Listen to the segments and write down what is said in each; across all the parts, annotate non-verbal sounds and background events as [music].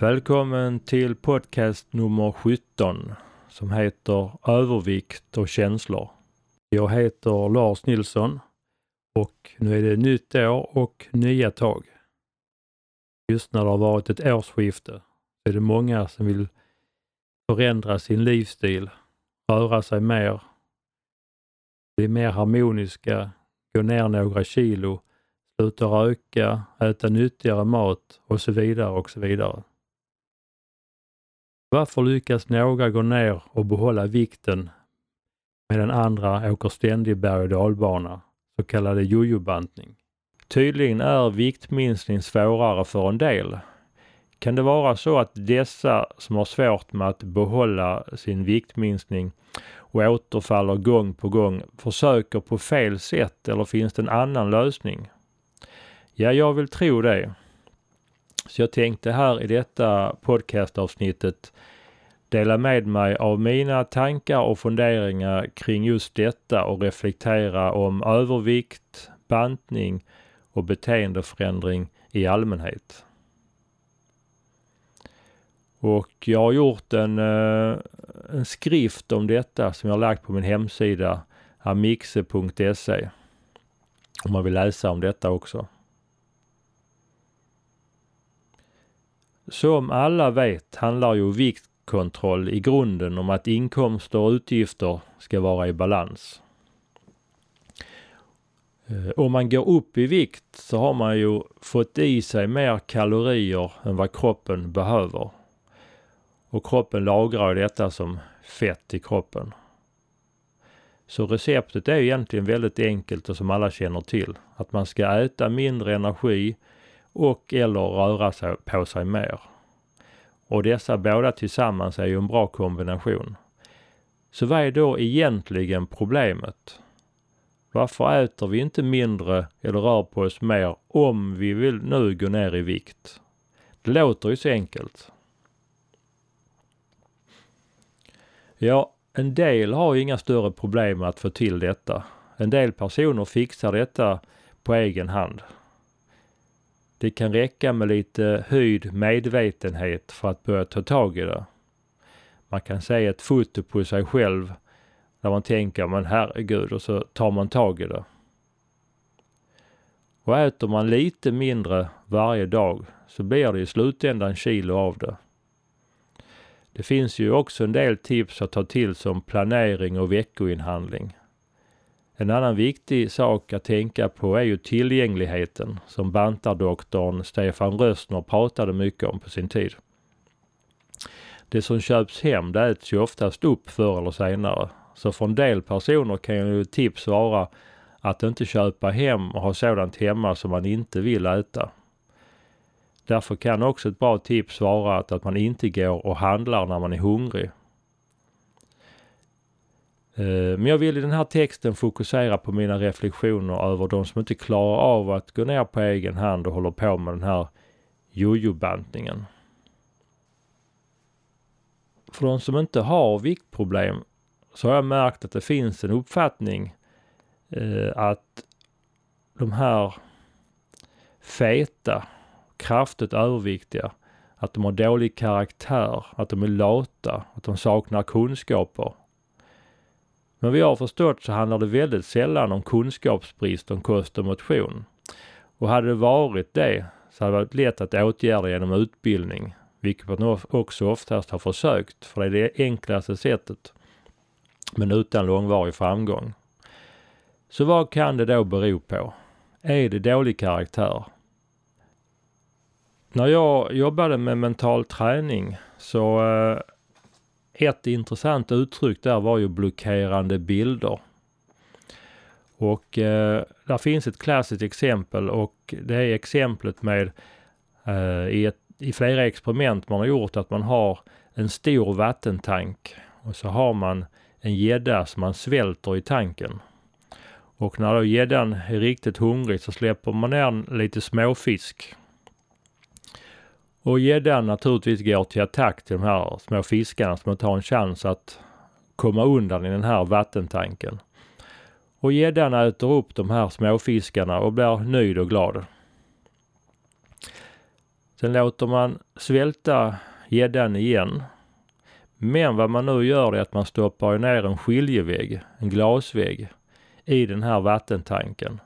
Välkommen till podcast nummer 17 som heter Övervikt och känslor. Jag heter Lars Nilsson och nu är det nytt år och nya tag. Just när det har varit ett årsskifte är det många som vill förändra sin livsstil, röra sig mer, bli mer harmoniska, gå ner några kilo, sluta röka, äta nyttigare mat och så vidare och så vidare. Varför lyckas några gå ner och behålla vikten medan andra åker ständig berg och dalbana, så kallad jojobantning? Tydligen är viktminskning svårare för en del. Kan det vara så att dessa som har svårt med att behålla sin viktminskning och återfaller gång på gång försöker på fel sätt eller finns det en annan lösning? Ja, jag vill tro det. Så jag tänkte här i detta podcastavsnittet dela med mig av mina tankar och funderingar kring just detta och reflektera om övervikt, bantning och beteendeförändring i allmänhet. Och jag har gjort en, eh, en skrift om detta som jag har lagt på min hemsida amixe.se om man vill läsa om detta också. Som alla vet handlar ju viktkontroll i grunden om att inkomster och utgifter ska vara i balans. Eh, om man går upp i vikt så har man ju fått i sig mer kalorier än vad kroppen behöver. Och kroppen lagrar detta som fett i kroppen. Så receptet är egentligen väldigt enkelt och som alla känner till. Att man ska äta mindre energi och eller röra sig på sig mer. Och dessa båda tillsammans är ju en bra kombination. Så vad är då egentligen problemet? Varför äter vi inte mindre eller rör på oss mer om vi vill nu gå ner i vikt? Det låter ju så enkelt. Ja, en del har inga större problem med att få till detta. En del personer fixar detta på egen hand. Det kan räcka med lite höjd medvetenhet för att börja ta tag i det. Man kan se ett foto på sig själv där man tänker, men herregud, och så tar man tag i det. Och äter man lite mindre varje dag så blir det i slutändan kilo av det. Det finns ju också en del tips att ta till som planering och veckoinhandling. En annan viktig sak att tänka på är ju tillgängligheten som bantardoktorn Stefan Rössner pratade mycket om på sin tid. Det som köps hem det äts ju oftast upp förr eller senare. Så för en del personer kan ju tips vara att inte köpa hem och ha sådant hemma som man inte vill äta. Därför kan också ett bra tips vara att, att man inte går och handlar när man är hungrig. Eh, men jag vill i den här texten fokusera på mina reflektioner över de som inte klarar av att gå ner på egen hand och håller på med den här jojobantningen. För de som inte har viktproblem så har jag märkt att det finns en uppfattning eh, att de här feta, kraftigt överviktiga, att de har dålig karaktär, att de är lata, att de saknar kunskaper. Men vad jag har förstått så handlar det väldigt sällan om kunskapsbrist om kost och motion. Och hade det varit det så hade det varit lätt att åtgärda genom utbildning, vilket man också oftast har försökt, för det är det enklaste sättet men utan långvarig framgång. Så vad kan det då bero på? Är det dålig karaktär? När jag jobbade med mental träning så eh, ett intressant uttryck där var ju blockerande bilder. Och eh, där finns ett klassiskt exempel och det är exemplet med eh, i, ett, i flera experiment man har gjort att man har en stor vattentank och så har man en gädda som man svälter i tanken. Och när då gäddan är riktigt hungrig så släpper man ner lite småfisk. Och gäddan naturligtvis går till attack till de här små fiskarna som inte har en chans att komma undan i den här vattentanken. Och gäddan äter upp de här småfiskarna och blir nöjd och glad. Sen låter man svälta gäddan igen. Men vad man nu gör är att man stoppar ner en skiljevägg, en glasvägg, i den här vattentanken.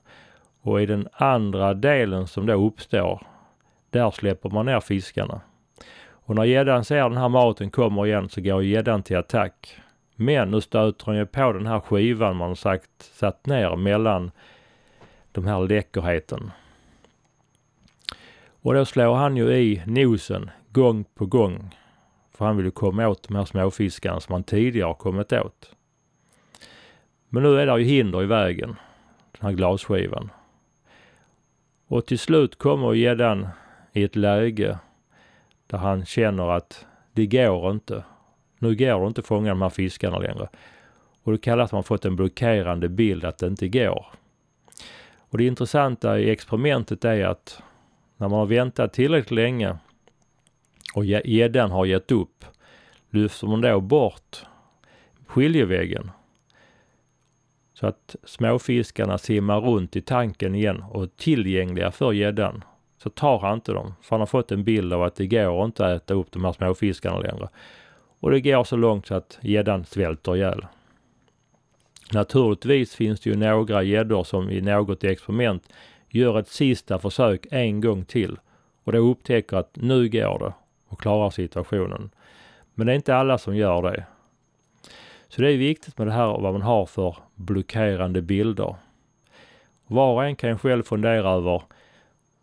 Och i den andra delen som då uppstår, där släpper man ner fiskarna. Och när gäddan ser den här maten kommer igen så går gäddan till attack. Men nu stöter den ju på den här skivan man har sagt, satt ner mellan de här läckerheten. Och då slår han ju i nosen gång på gång. För han vill ju komma åt de här småfiskarna som han tidigare har kommit åt. Men nu är det ju hinder i vägen, den här glasskivan. Och till slut kommer gäddan i ett läge där han känner att det går inte. Nu går det inte att fånga de här fiskarna längre. Och det kallas att man fått en blockerande bild att det inte går. Och det intressanta i experimentet är att när man har väntat tillräckligt länge och gäddan har gett upp, lyfter man då bort skiljeväggen så att småfiskarna simmar runt i tanken igen och är tillgängliga för gäddan. Så tar han inte dem, för han har fått en bild av att det går inte att äta upp de här småfiskarna längre. Och det går så långt så att gäddan svälter ihjäl. Naturligtvis finns det ju några gäddor som i något experiment gör ett sista försök en gång till och då upptäcker att nu går det och klarar situationen. Men det är inte alla som gör det. Så det är viktigt med det här vad man har för blockerande bilder. Var och en kan själv fundera över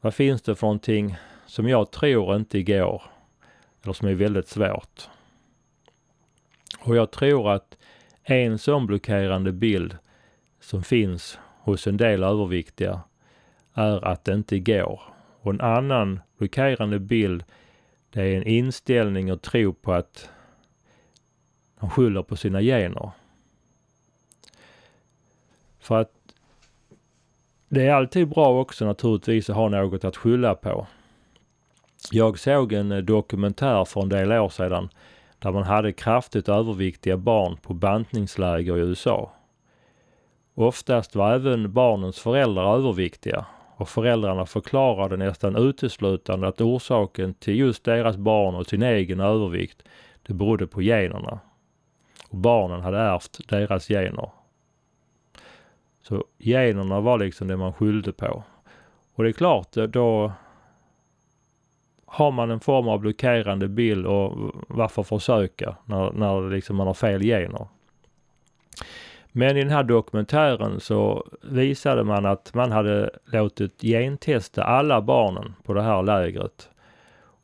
vad finns det för någonting som jag tror inte går eller som är väldigt svårt. Och jag tror att en sån blockerande bild som finns hos en del överviktiga är att det inte går. Och en annan blockerande bild det är en inställning och tro på att de skyller på sina gener. För att det är alltid bra också naturligtvis att ha något att skylla på. Jag såg en eh, dokumentär för en del år sedan där man hade kraftigt överviktiga barn på bantningsläger i USA. Oftast var även barnens föräldrar överviktiga och föräldrarna förklarade nästan uteslutande att orsaken till just deras barn och sin egen övervikt, det berodde på generna. Och barnen hade ärvt deras gener. Så generna var liksom det man skyllde på. Och det är klart, eh, då har man en form av blockerande bild och varför försöka när, när liksom man har fel gener? Men i den här dokumentären så visade man att man hade låtit gentesta alla barnen på det här lägret.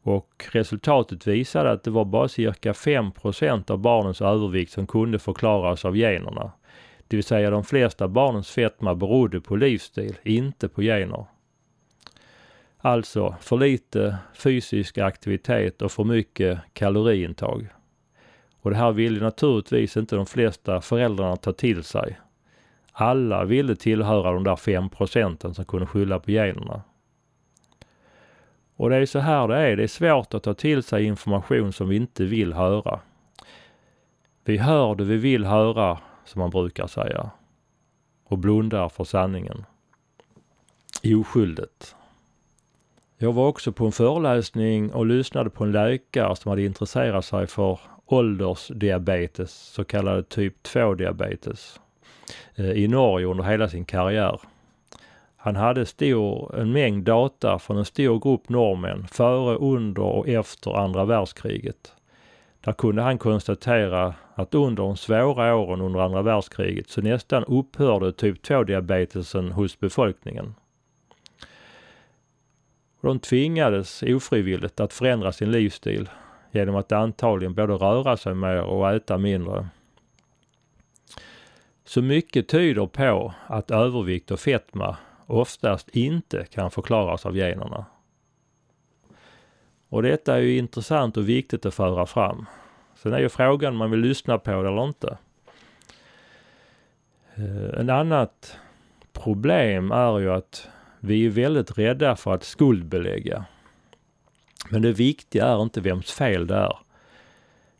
Och resultatet visade att det var bara cirka 5% av barnens övervikt som kunde förklaras av generna. Det vill säga de flesta barnens fetma berodde på livsstil, inte på gener. Alltså för lite fysisk aktivitet och för mycket kaloriintag. Och det här ville naturligtvis inte de flesta föräldrarna ta till sig. Alla ville tillhöra de där fem procenten som kunde skylla på generna. Och det är så här det är. Det är svårt att ta till sig information som vi inte vill höra. Vi hör det vi vill höra, som man brukar säga. Och blundar för sanningen. Oskyldigt. Jag var också på en föreläsning och lyssnade på en läkare som hade intresserat sig för åldersdiabetes, så kallad typ 2 diabetes, eh, i Norge under hela sin karriär. Han hade stor, en mängd data från en stor grupp norrmän före, under och efter andra världskriget. Där kunde han konstatera att under de svåra åren under andra världskriget så nästan upphörde typ 2-diabetesen hos befolkningen. De tvingades ofrivilligt att förändra sin livsstil genom att antagligen både röra sig mer och äta mindre. Så mycket tyder på att övervikt och fetma oftast inte kan förklaras av generna. Och detta är ju intressant och viktigt att föra fram. Sen är ju frågan om man vill lyssna på det eller inte. Eh, en annat problem är ju att vi är väldigt rädda för att skuldbelägga. Men det viktiga är inte vems fel det är.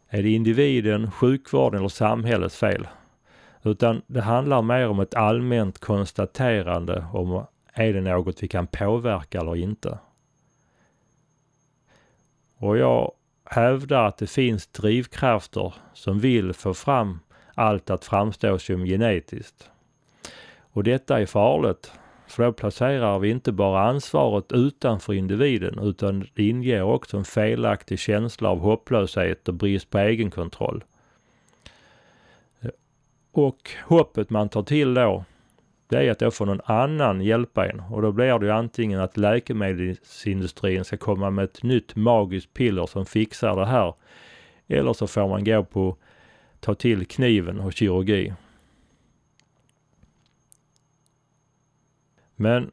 Är det individen, sjukvården eller samhällets fel? Utan det handlar mer om ett allmänt konstaterande om är det något vi kan påverka eller inte. Och jag hävdar att det finns drivkrafter som vill få fram allt att framstå som genetiskt. Och detta är farligt, för då placerar vi inte bara ansvaret utanför individen utan det inger också en felaktig känsla av hopplöshet och brist på egenkontroll. Och hoppet man tar till då, det är att då får någon annan hjälpa en och då blir det ju antingen att läkemedelsindustrin ska komma med ett nytt magiskt piller som fixar det här. Eller så får man gå på ta till kniven och kirurgi. Men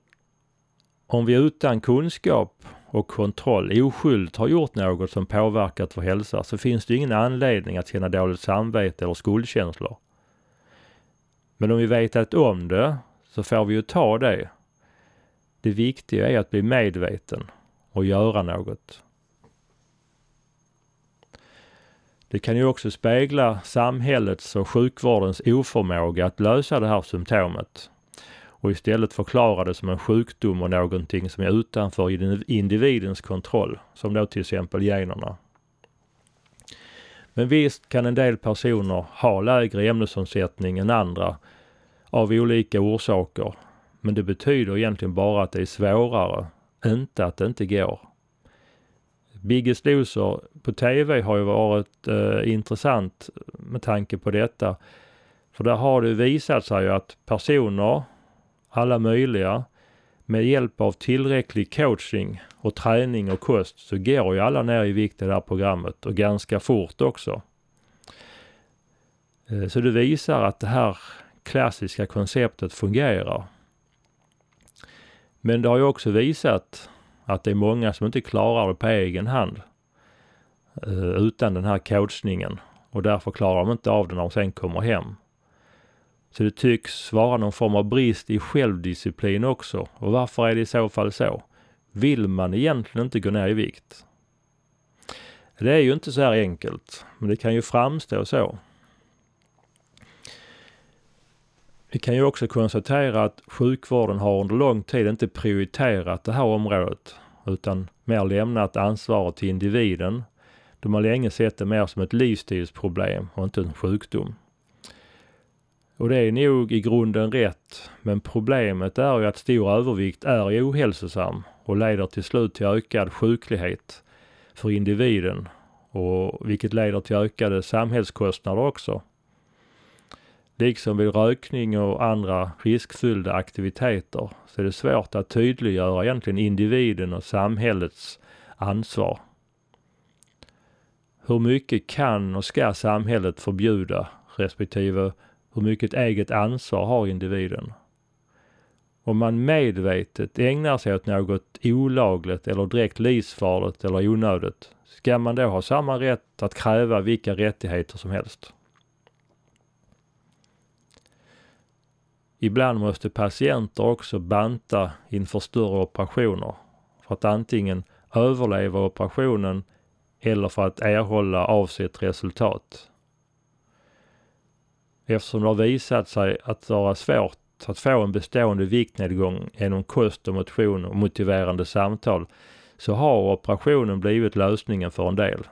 om vi utan kunskap och kontroll oskyldigt har gjort något som påverkat vår hälsa så finns det ingen anledning att känna dåligt samvete eller skuldkänslor. Men om vi vetat om det så får vi ju ta det. Det viktiga är att bli medveten och göra något. Det kan ju också spegla samhällets och sjukvårdens oförmåga att lösa det här symptomet och istället förklara det som en sjukdom och någonting som är utanför individens kontroll, som då till exempel generna. Men visst kan en del personer ha lägre ämnesomsättning än andra av olika orsaker. Men det betyder egentligen bara att det är svårare, inte att det inte går. Biggest Loser på TV har ju varit eh, intressant med tanke på detta. För där har det visat sig att personer, alla möjliga, med hjälp av tillräcklig coaching och träning och kost så går ju alla ner i vikt i det här programmet och ganska fort också. Eh, så det visar att det här klassiska konceptet fungerar. Men det har ju också visat att det är många som inte klarar det på egen hand eh, utan den här coachningen och därför klarar de inte av det när de sen kommer hem. Så det tycks vara någon form av brist i självdisciplin också. Och varför är det i så fall så? Vill man egentligen inte gå ner i vikt? Det är ju inte så här enkelt, men det kan ju framstå så. Vi kan ju också konstatera att sjukvården har under lång tid inte prioriterat det här området utan mer lämnat ansvaret till individen. De har länge sett det mer som ett livsstilsproblem och inte en sjukdom. Och det är nog i grunden rätt, men problemet är ju att stor övervikt är ohälsosam och leder till slut till ökad sjuklighet för individen och vilket leder till ökade samhällskostnader också. Liksom vid rökning och andra riskfyllda aktiviteter så är det svårt att tydliggöra egentligen individen och samhällets ansvar. Hur mycket kan och ska samhället förbjuda respektive hur mycket eget ansvar har individen? Om man medvetet ägnar sig åt något olagligt eller direkt livsfarligt eller onödigt, ska man då ha samma rätt att kräva vilka rättigheter som helst? Ibland måste patienter också banta inför större operationer för att antingen överleva operationen eller för att erhålla avsett resultat. Eftersom det har visat sig att vara svårt att få en bestående viktnedgång genom kost och motion och motiverande samtal så har operationen blivit lösningen för en del.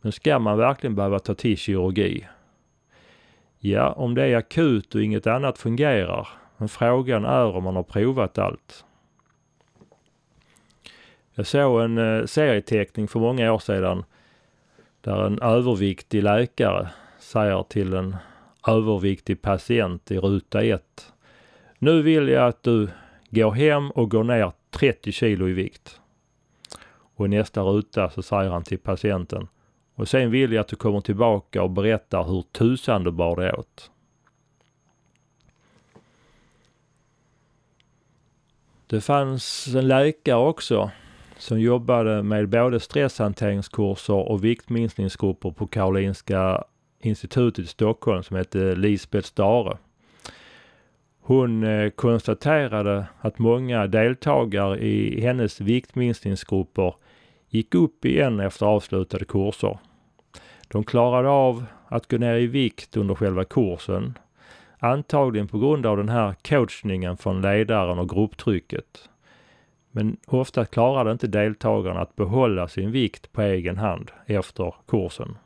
Men ska man verkligen behöva ta till kirurgi Ja, om det är akut och inget annat fungerar. Men frågan är om man har provat allt. Jag såg en eh, serieteckning för många år sedan där en överviktig läkare säger till en överviktig patient i ruta 1. Nu vill jag att du går hem och går ner 30 kilo i vikt. Och i nästa ruta så säger han till patienten. Och sen vill jag att du kommer tillbaka och berättar hur tusan du bar dig åt. Det fanns en läkare också som jobbade med både stresshanteringskurser och viktminskningsgrupper på Karolinska institutet i Stockholm som hette Lisbeth Stare. Hon eh, konstaterade att många deltagare i hennes viktminskningsgrupper gick upp igen efter avslutade kurser. De klarade av att gå ner i vikt under själva kursen. Antagligen på grund av den här coachningen från ledaren och grupptrycket. Men ofta klarade inte deltagarna att behålla sin vikt på egen hand efter kursen.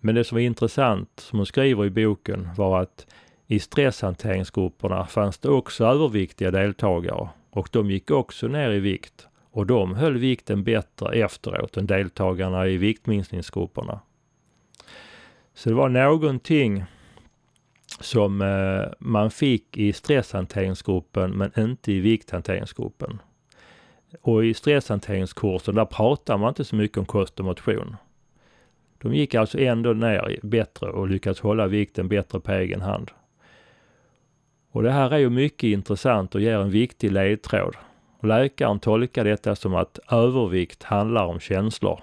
Men det som var intressant, som hon skriver i boken, var att i stresshanteringsgrupperna fanns det också överviktiga deltagare och de gick också ner i vikt och de höll vikten bättre efteråt än deltagarna i viktminskningsgrupperna. Så det var någonting som eh, man fick i stresshanteringsgruppen men inte i vikthanteringsgruppen. Och i stresshanteringskursen där pratar man inte så mycket om kost och motion. De gick alltså ändå ner bättre och lyckades hålla vikten bättre på egen hand. Och det här är ju mycket intressant och ger en viktig ledtråd. Läkaren tolkar detta som att övervikt handlar om känslor.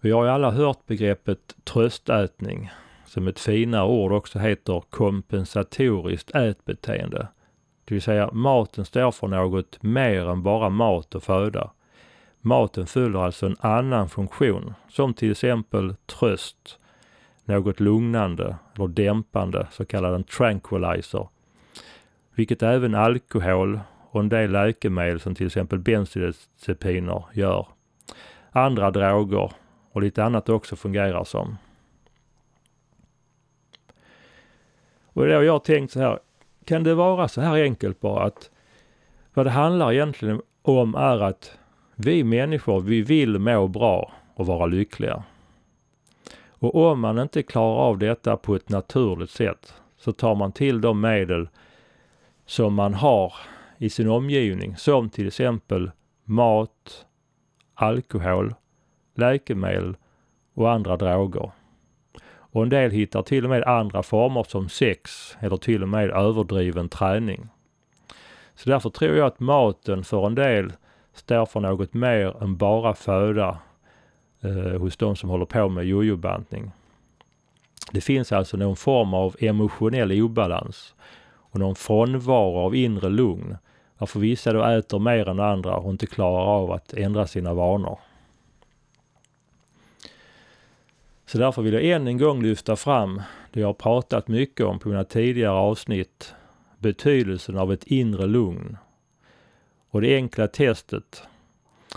Vi har ju alla hört begreppet tröstätning, som ett finare ord också heter kompensatoriskt ätbeteende. Det vill säga maten står för något mer än bara mat och föda. Maten fyller alltså en annan funktion, som till exempel tröst, något lugnande eller dämpande, så kallad en tranquilizer. Vilket även alkohol och en del läkemedel som till exempel bensodiazepiner gör. Andra droger och lite annat också fungerar som. Och då har jag tänkt så här, kan det vara så här enkelt bara att vad det handlar egentligen om är att vi människor, vi vill må bra och vara lyckliga. Och om man inte klarar av detta på ett naturligt sätt så tar man till de medel som man har i sin omgivning, som till exempel mat, alkohol, läkemedel och andra droger. Och en del hittar till och med andra former som sex eller till och med överdriven träning. Så därför tror jag att maten för en del står för något mer än bara föda eh, hos de som håller på med jojobantning. Det finns alltså någon form av emotionell obalans och någon frånvaro av inre lugn varför vissa då äter mer än andra och inte klarar av att ändra sina vanor. Så därför vill jag än en gång lyfta fram det jag har pratat mycket om på mina tidigare avsnitt. Betydelsen av ett inre lugn. Och det enkla testet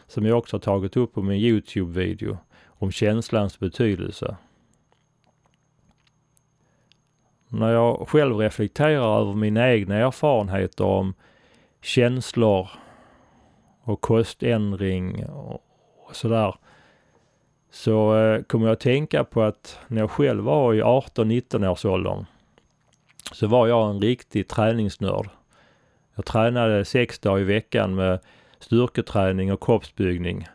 som jag också har tagit upp på min Youtube-video om känslans betydelse. När jag själv reflekterar över mina egna erfarenheter om känslor och koständring och sådär så eh, kommer jag att tänka på att när jag själv var i 18-19 års åldern så var jag en riktig träningsnörd. Jag tränade sex dagar i veckan med styrketräning och kroppsbyggning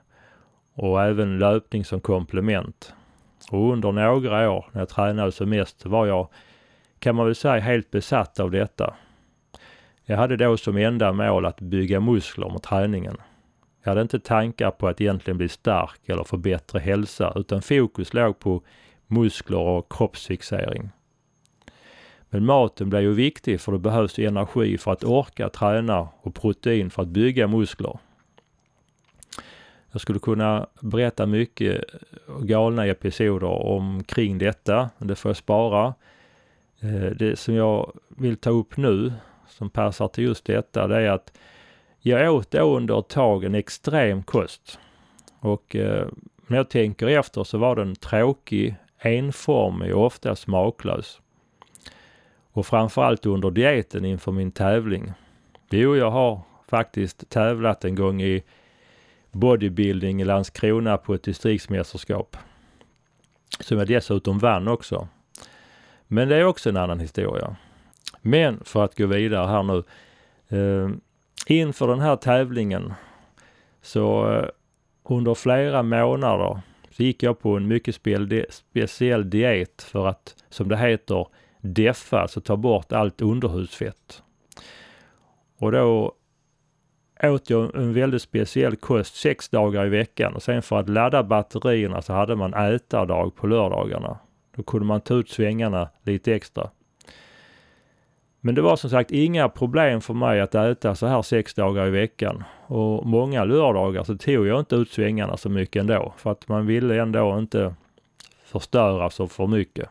och även löpning som komplement. Och under några år när jag tränade som mest var jag, kan man väl säga, helt besatt av detta. Jag hade då som enda mål att bygga muskler med träningen. Jag hade inte tankar på att egentligen bli stark eller få bättre hälsa utan fokus låg på muskler och kroppsfixering. Men maten blir ju viktig för det behövs energi för att orka träna och protein för att bygga muskler. Jag skulle kunna berätta mycket galna episoder omkring detta, men det får jag spara. Eh, det som jag vill ta upp nu, som passar till just detta, det är att jag åt då under ett tag en extrem kost. Och eh, när jag tänker efter så var den tråkig, enformig och ofta smaklös. Och framförallt under dieten inför min tävling. Jo, jag har faktiskt tävlat en gång i bodybuilding i Landskrona på ett distriktsmästerskap. Som jag dessutom vann också. Men det är också en annan historia. Men för att gå vidare här nu. Eh, inför den här tävlingen så eh, under flera månader så gick jag på en mycket speciell diet för att, som det heter, deffa, alltså ta bort allt underhudsfett. Och då åt jag en väldigt speciell kost sex dagar i veckan och sen för att ladda batterierna så hade man ätardag på lördagarna. Då kunde man ta ut svängarna lite extra. Men det var som sagt inga problem för mig att äta så här sex dagar i veckan. Och många lördagar så tog jag inte ut svängarna så mycket ändå. För att man ville ändå inte förstöra så för mycket.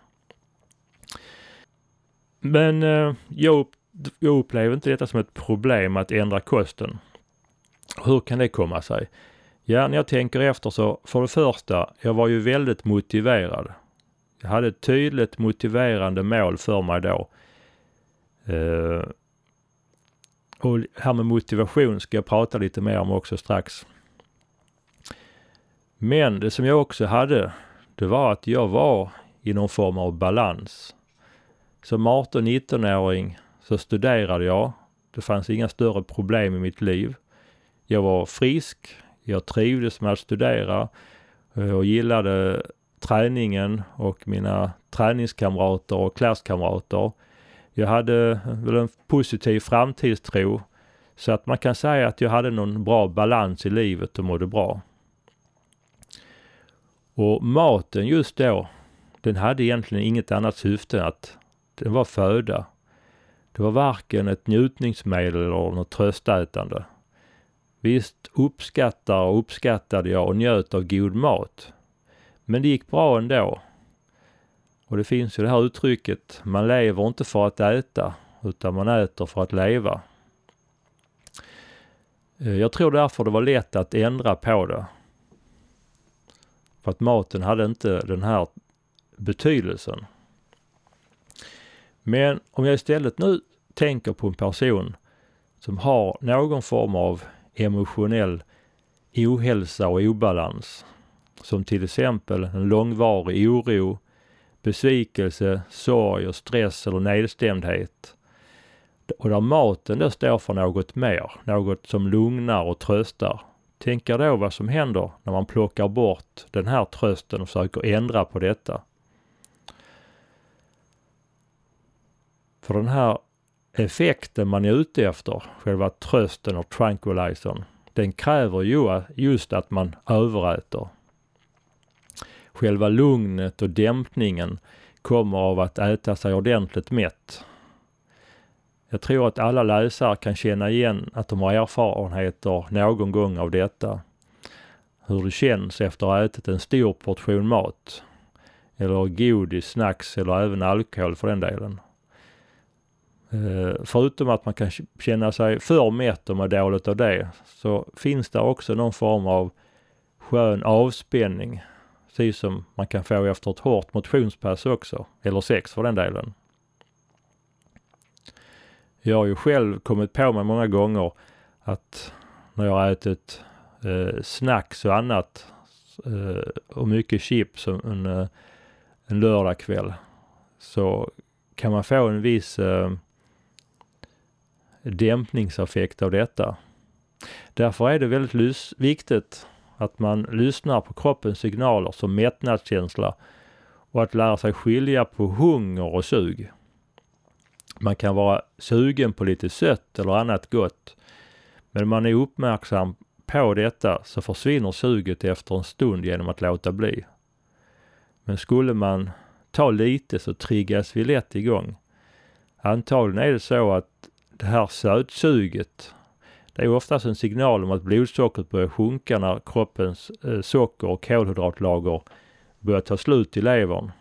Men eh, jag jag upplever inte detta som ett problem att ändra kosten. Hur kan det komma sig? Ja, när jag tänker efter så, för det första, jag var ju väldigt motiverad. Jag hade ett tydligt motiverande mål för mig då. Uh, och här med motivation ska jag prata lite mer om också strax. Men det som jag också hade, det var att jag var i någon form av balans. Som 18-19-åring så studerade jag. Det fanns inga större problem i mitt liv. Jag var frisk. Jag trivdes med att studera eh, och gillade träningen och mina träningskamrater och klasskamrater. Jag hade väl en positiv framtidstro så att man kan säga att jag hade någon bra balans i livet och mådde bra. Och maten just då, den hade egentligen inget annat syfte än att den var föda. Det var varken ett njutningsmedel eller något tröstätande. Visst uppskattar och uppskattade jag och njöt av god mat. Men det gick bra ändå. Och det finns ju det här uttrycket, man lever inte för att äta, utan man äter för att leva. Eh, jag tror därför det var lätt att ändra på det. För att maten hade inte den här betydelsen. Men om jag istället nu tänker på en person som har någon form av emotionell ohälsa och obalans. Som till exempel en långvarig oro, besvikelse, sorg och stress eller nedstämdhet. Och där maten då står för något mer, något som lugnar och tröstar. Tänk er då vad som händer när man plockar bort den här trösten och försöker ändra på detta. För den här effekten man är ute efter, själva trösten och tranquilizern, den kräver ju just att man överäter. Själva lugnet och dämpningen kommer av att äta sig ordentligt mätt. Jag tror att alla läsare kan känna igen att de har erfarenheter någon gång av detta. Hur det känns efter att ha ätit en stor portion mat. Eller godis, snacks eller även alkohol för den delen. Eh, förutom att man kan känna sig för mätt och må dåligt av det, så finns det också någon form av skön avspänning. Precis som man kan få efter ett hårt motionspass också, eller sex för den delen. Jag har ju själv kommit på mig många gånger att när jag har ätit eh, snacks och annat eh, och mycket chips en, eh, en lördagkväll så kan man få en viss eh, dämpningseffekt av detta. Därför är det väldigt viktigt att man lyssnar på kroppens signaler som mättnadskänsla och att lära sig skilja på hunger och sug. Man kan vara sugen på lite sött eller annat gott. Men man är uppmärksam på detta så försvinner suget efter en stund genom att låta bli. Men skulle man ta lite så triggas vi lätt igång. Antagligen är det så att det här sötsuget, det är oftast en signal om att blodsockret börjar sjunka när kroppens eh, socker och kolhydratlager börjar ta slut i levern.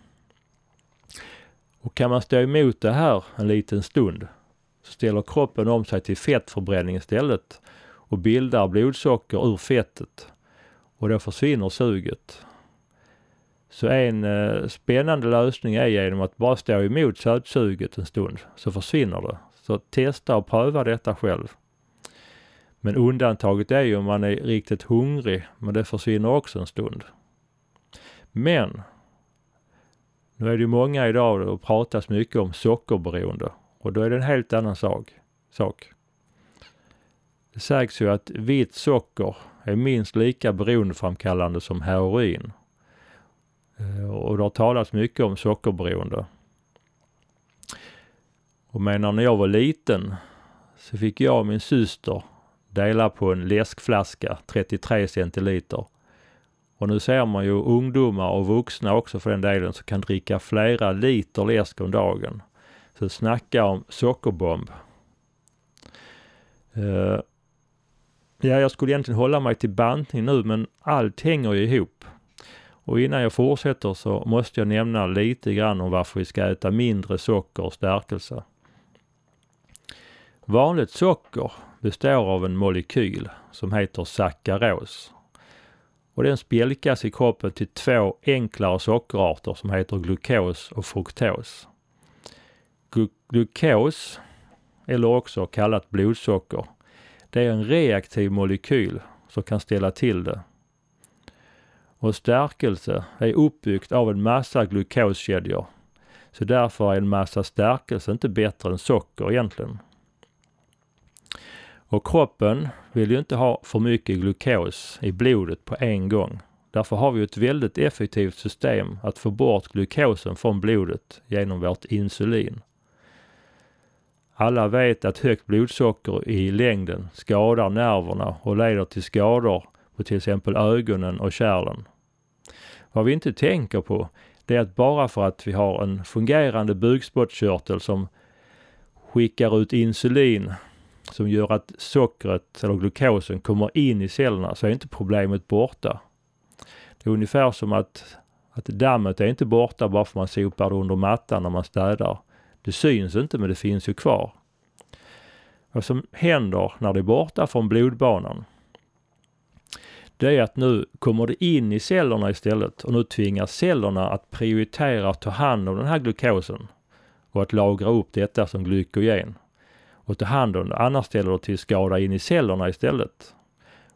Och kan man stå emot det här en liten stund så ställer kroppen om sig till fettförbränning istället och bildar blodsocker ur fettet och då försvinner suget. Så en eh, spännande lösning är genom att bara stå emot sötsuget en stund så försvinner det. Så testa och pröva detta själv. Men undantaget är ju om man är riktigt hungrig, men det försvinner också en stund. Men nu är det ju många idag och pratas mycket om sockerberoende och då är det en helt annan sak. sak. Det sägs ju att vitt socker är minst lika beroendeframkallande som heroin. Eh, och det har talats mycket om sockerberoende. Och menar när jag var liten så fick jag och min syster dela på en läskflaska, 33 centiliter. Och nu ser man ju ungdomar och vuxna också för den delen som kan dricka flera liter läsk om dagen. Så snacka om sockerbomb. Uh, ja, jag skulle egentligen hålla mig till bantning nu men allt hänger ju ihop. Och innan jag fortsätter så måste jag nämna lite grann om varför vi ska äta mindre socker och stärkelse. Vanligt socker består av en molekyl som heter sackaros. Och den spjälkas i kroppen till två enklare sockerarter som heter glukos och fruktos. Glukos, eller också kallat blodsocker, det är en reaktiv molekyl som kan ställa till det. Och stärkelse är uppbyggt av en massa glukoskedjor. Så därför är en massa stärkelse inte bättre än socker egentligen. Och kroppen vill ju inte ha för mycket glukos i blodet på en gång. Därför har vi ett väldigt effektivt system att få bort glukosen från blodet genom vårt insulin. Alla vet att högt blodsocker i längden skadar nerverna och leder till skador på till exempel ögonen och kärlen. Vad vi inte tänker på det är att bara för att vi har en fungerande bukspottkörtel som skickar ut insulin som gör att sockret eller glukosen kommer in i cellerna så är inte problemet borta. Det är ungefär som att, att dammet är inte borta bara för att man sopar det under mattan när man städar. Det syns inte men det finns ju kvar. Vad som händer när det är borta från blodbanan det är att nu kommer det in i cellerna istället och nu tvingas cellerna att prioritera att ta hand om den här glukosen och att lagra upp detta som glykogen och ta hand om det. Annars ställer det till skada in i cellerna istället.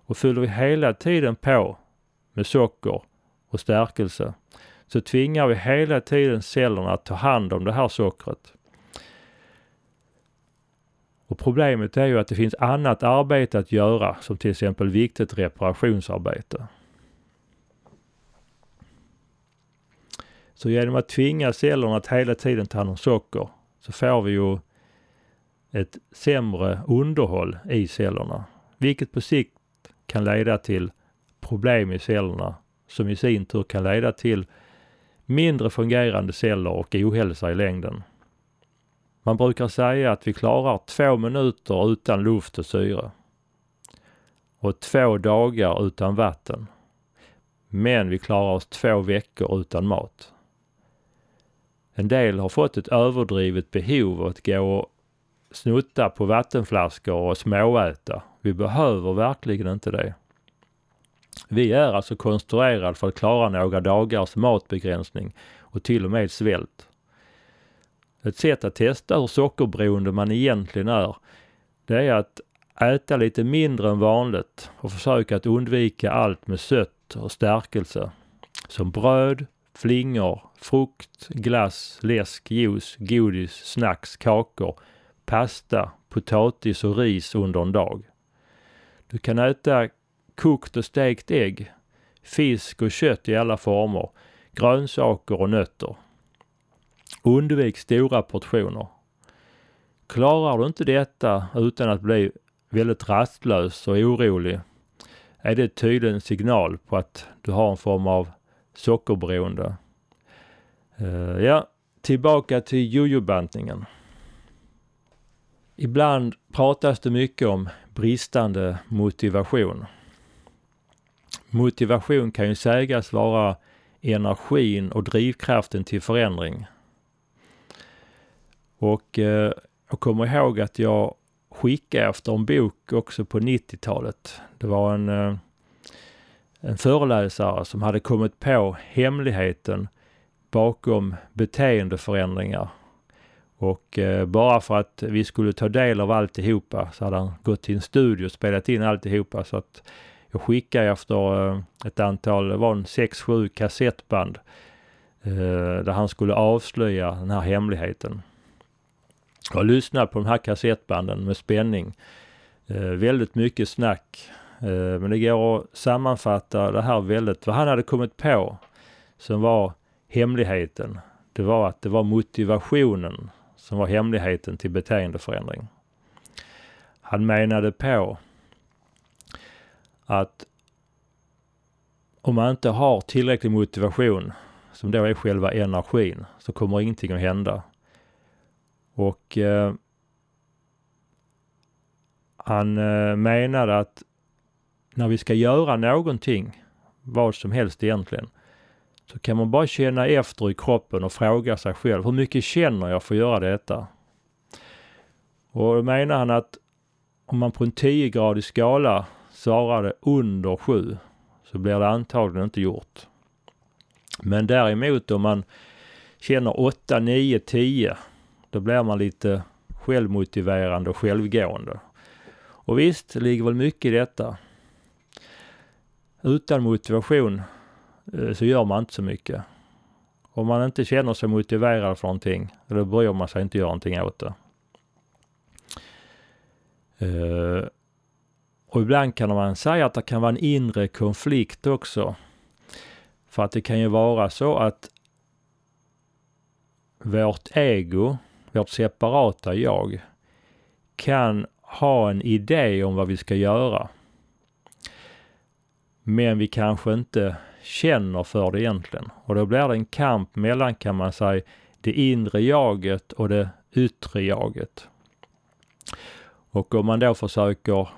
Och fyller vi hela tiden på med socker och stärkelse så tvingar vi hela tiden cellerna att ta hand om det här sockret. Och problemet är ju att det finns annat arbete att göra som till exempel viktigt reparationsarbete. Så genom att tvinga cellerna att hela tiden ta hand om socker så får vi ju ett sämre underhåll i cellerna, vilket på sikt kan leda till problem i cellerna som i sin tur kan leda till mindre fungerande celler och ohälsa i längden. Man brukar säga att vi klarar två minuter utan luft och syre och två dagar utan vatten. Men vi klarar oss två veckor utan mat. En del har fått ett överdrivet behov av att gå och snutta på vattenflaskor och småäta. Vi behöver verkligen inte det. Vi är alltså konstruerade för att klara några dagars matbegränsning och till och med svält. Ett sätt att testa hur sockerberoende man egentligen är, det är att äta lite mindre än vanligt och försöka att undvika allt med sött och stärkelse. Som bröd, flingor, frukt, glass, läsk, juice, godis, snacks, kakor, pasta, potatis och ris under en dag. Du kan äta kokt och stekt ägg, fisk och kött i alla former, grönsaker och nötter. Undvik stora portioner. Klarar du inte detta utan att bli väldigt rastlös och orolig är det tydligen en signal på att du har en form av sockerberoende. Uh, ja, tillbaka till jojobantningen. Ibland pratas det mycket om bristande motivation. Motivation kan ju sägas vara energin och drivkraften till förändring. Och eh, jag kommer ihåg att jag skickade efter en bok också på 90-talet. Det var en, eh, en föreläsare som hade kommit på hemligheten bakom beteendeförändringar. Och eh, bara för att vi skulle ta del av alltihopa så hade han gått till en studio och spelat in alltihopa. Så att jag skickade efter eh, ett antal, det var en 6-7 kassettband eh, där han skulle avslöja den här hemligheten. Jag lyssnade på de här kassettbanden med spänning. Eh, väldigt mycket snack. Eh, men det går att sammanfatta det här väldigt, vad han hade kommit på som var hemligheten. Det var att det var motivationen som var hemligheten till beteendeförändring. Han menade på att om man inte har tillräcklig motivation, som då är själva energin, så kommer ingenting att hända. Och eh, han eh, menade att när vi ska göra någonting, vad som helst egentligen, så kan man bara känna efter i kroppen och fråga sig själv, hur mycket känner jag för att göra detta? Och då menar han att om man på en 10-gradig skala svarade under 7 så blir det antagligen inte gjort. Men däremot om man känner 8, 9, 10 då blir man lite självmotiverande och självgående. Och visst, det ligger väl mycket i detta. Utan motivation Eh, så gör man inte så mycket. Om man inte känner sig motiverad för någonting, då bryr man sig inte göra någonting åt det. Eh, och ibland kan man säga att det kan vara en inre konflikt också. För att det kan ju vara så att vårt ego, vårt separata jag, kan ha en idé om vad vi ska göra. Men vi kanske inte känner för det egentligen. Och då blir det en kamp mellan, kan man säga, det inre jaget och det yttre jaget. Och om man då försöker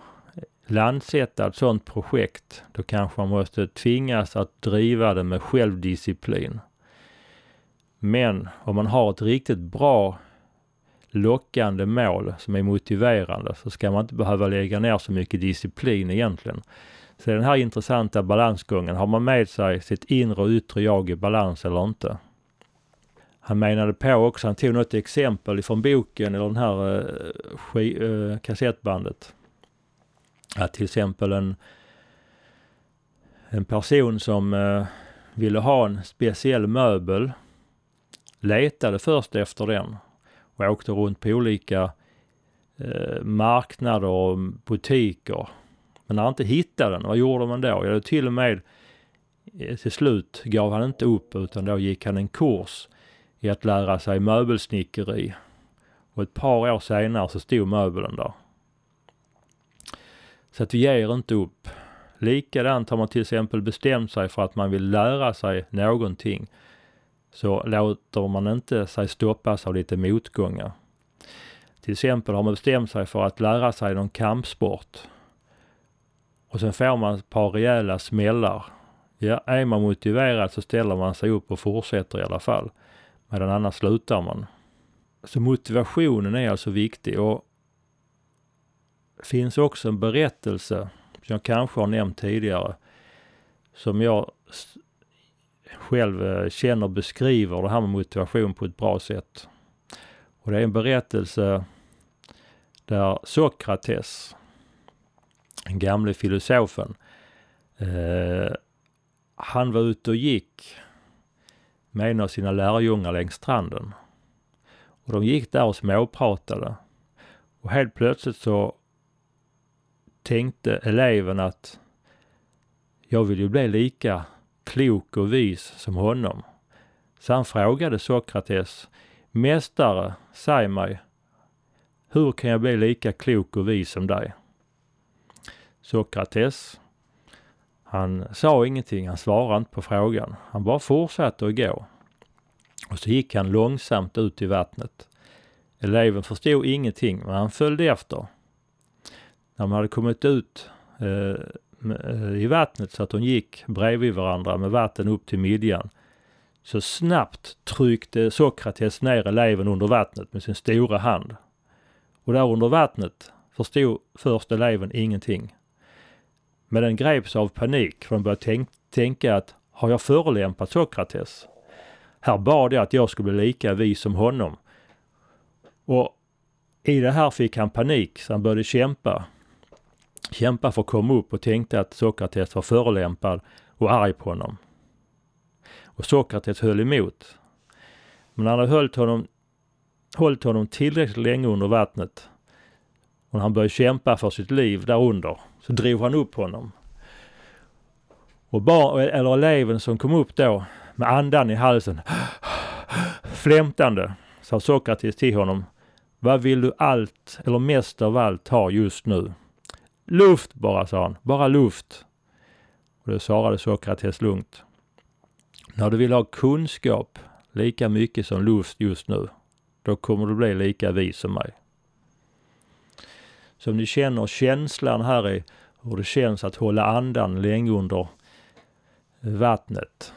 landsätta ett sådant projekt, då kanske man måste tvingas att driva det med självdisciplin. Men om man har ett riktigt bra lockande mål som är motiverande så ska man inte behöva lägga ner så mycket disciplin egentligen. Så den här intressanta balansgången, har man med sig sitt inre och yttre jag i balans eller inte? Han menade på också, han tog något exempel ifrån boken eller den här eh, eh, kassettbandet. Att till exempel en, en person som eh, ville ha en speciell möbel letade först efter den och åkte runt på olika eh, marknader och butiker. Men när han inte hittade den, vad gjorde man då? Ja, till och med eh, till slut gav han inte upp utan då gick han en kurs i att lära sig möbelsnickeri. Och ett par år senare så stod möbeln där. Så att vi ger inte upp. Likadant har man till exempel bestämt sig för att man vill lära sig någonting så låter man inte sig stoppas av lite motgångar. Till exempel har man bestämt sig för att lära sig någon kampsport och sen får man ett par rejäla smällar. Ja, är man motiverad så ställer man sig upp och fortsätter i alla fall. Medan annars slutar man. Så motivationen är alltså viktig och det finns också en berättelse som jag kanske har nämnt tidigare som jag själv eh, känner beskriver det här med motivation på ett bra sätt. Och det är en berättelse där Sokrates, gamle filosofen, eh, han var ute och gick med en av sina lärjungar längs stranden. Och de gick där och småpratade. Och helt plötsligt så tänkte eleven att jag vill ju bli lika klok och vis som honom. Så han frågade Sokrates, Mästare, säg mig, hur kan jag bli lika klok och vis som dig? Sokrates, han sa ingenting, han svarade inte på frågan. Han bara fortsatte att gå. Och så gick han långsamt ut i vattnet. Eleven förstod ingenting, men han följde efter. När man hade kommit ut eh, Eh, i vattnet så att de gick bredvid varandra med vatten upp till midjan. Så snabbt tryckte Sokrates ner eleven under vattnet med sin stora hand. Och där under vattnet förstod först eleven ingenting. Men den greps av panik för den började tänk tänka att har jag förolämpat Sokrates? Här bad jag att jag skulle bli lika vis som honom. Och i det här fick han panik så han började kämpa kämpa för att komma upp och tänkte att Sokrates var förolämpad och arg på honom. Och Sokrates höll emot. Men när han hade hållit honom, hållit honom tillräckligt länge under vattnet och när han började kämpa för sitt liv därunder så drog han upp honom. Och barn, eller eleven som kom upp då med andan i halsen, [gasps] flämtande, sa Sokrates till honom. Vad vill du allt eller mest av allt ha just nu? Luft bara, sa han. Bara luft. Och då svarade Sokrates lugnt. När du vill ha kunskap lika mycket som luft just nu, då kommer du bli lika vis som mig. Som ni känner känslan här i hur det känns att hålla andan länge under vattnet.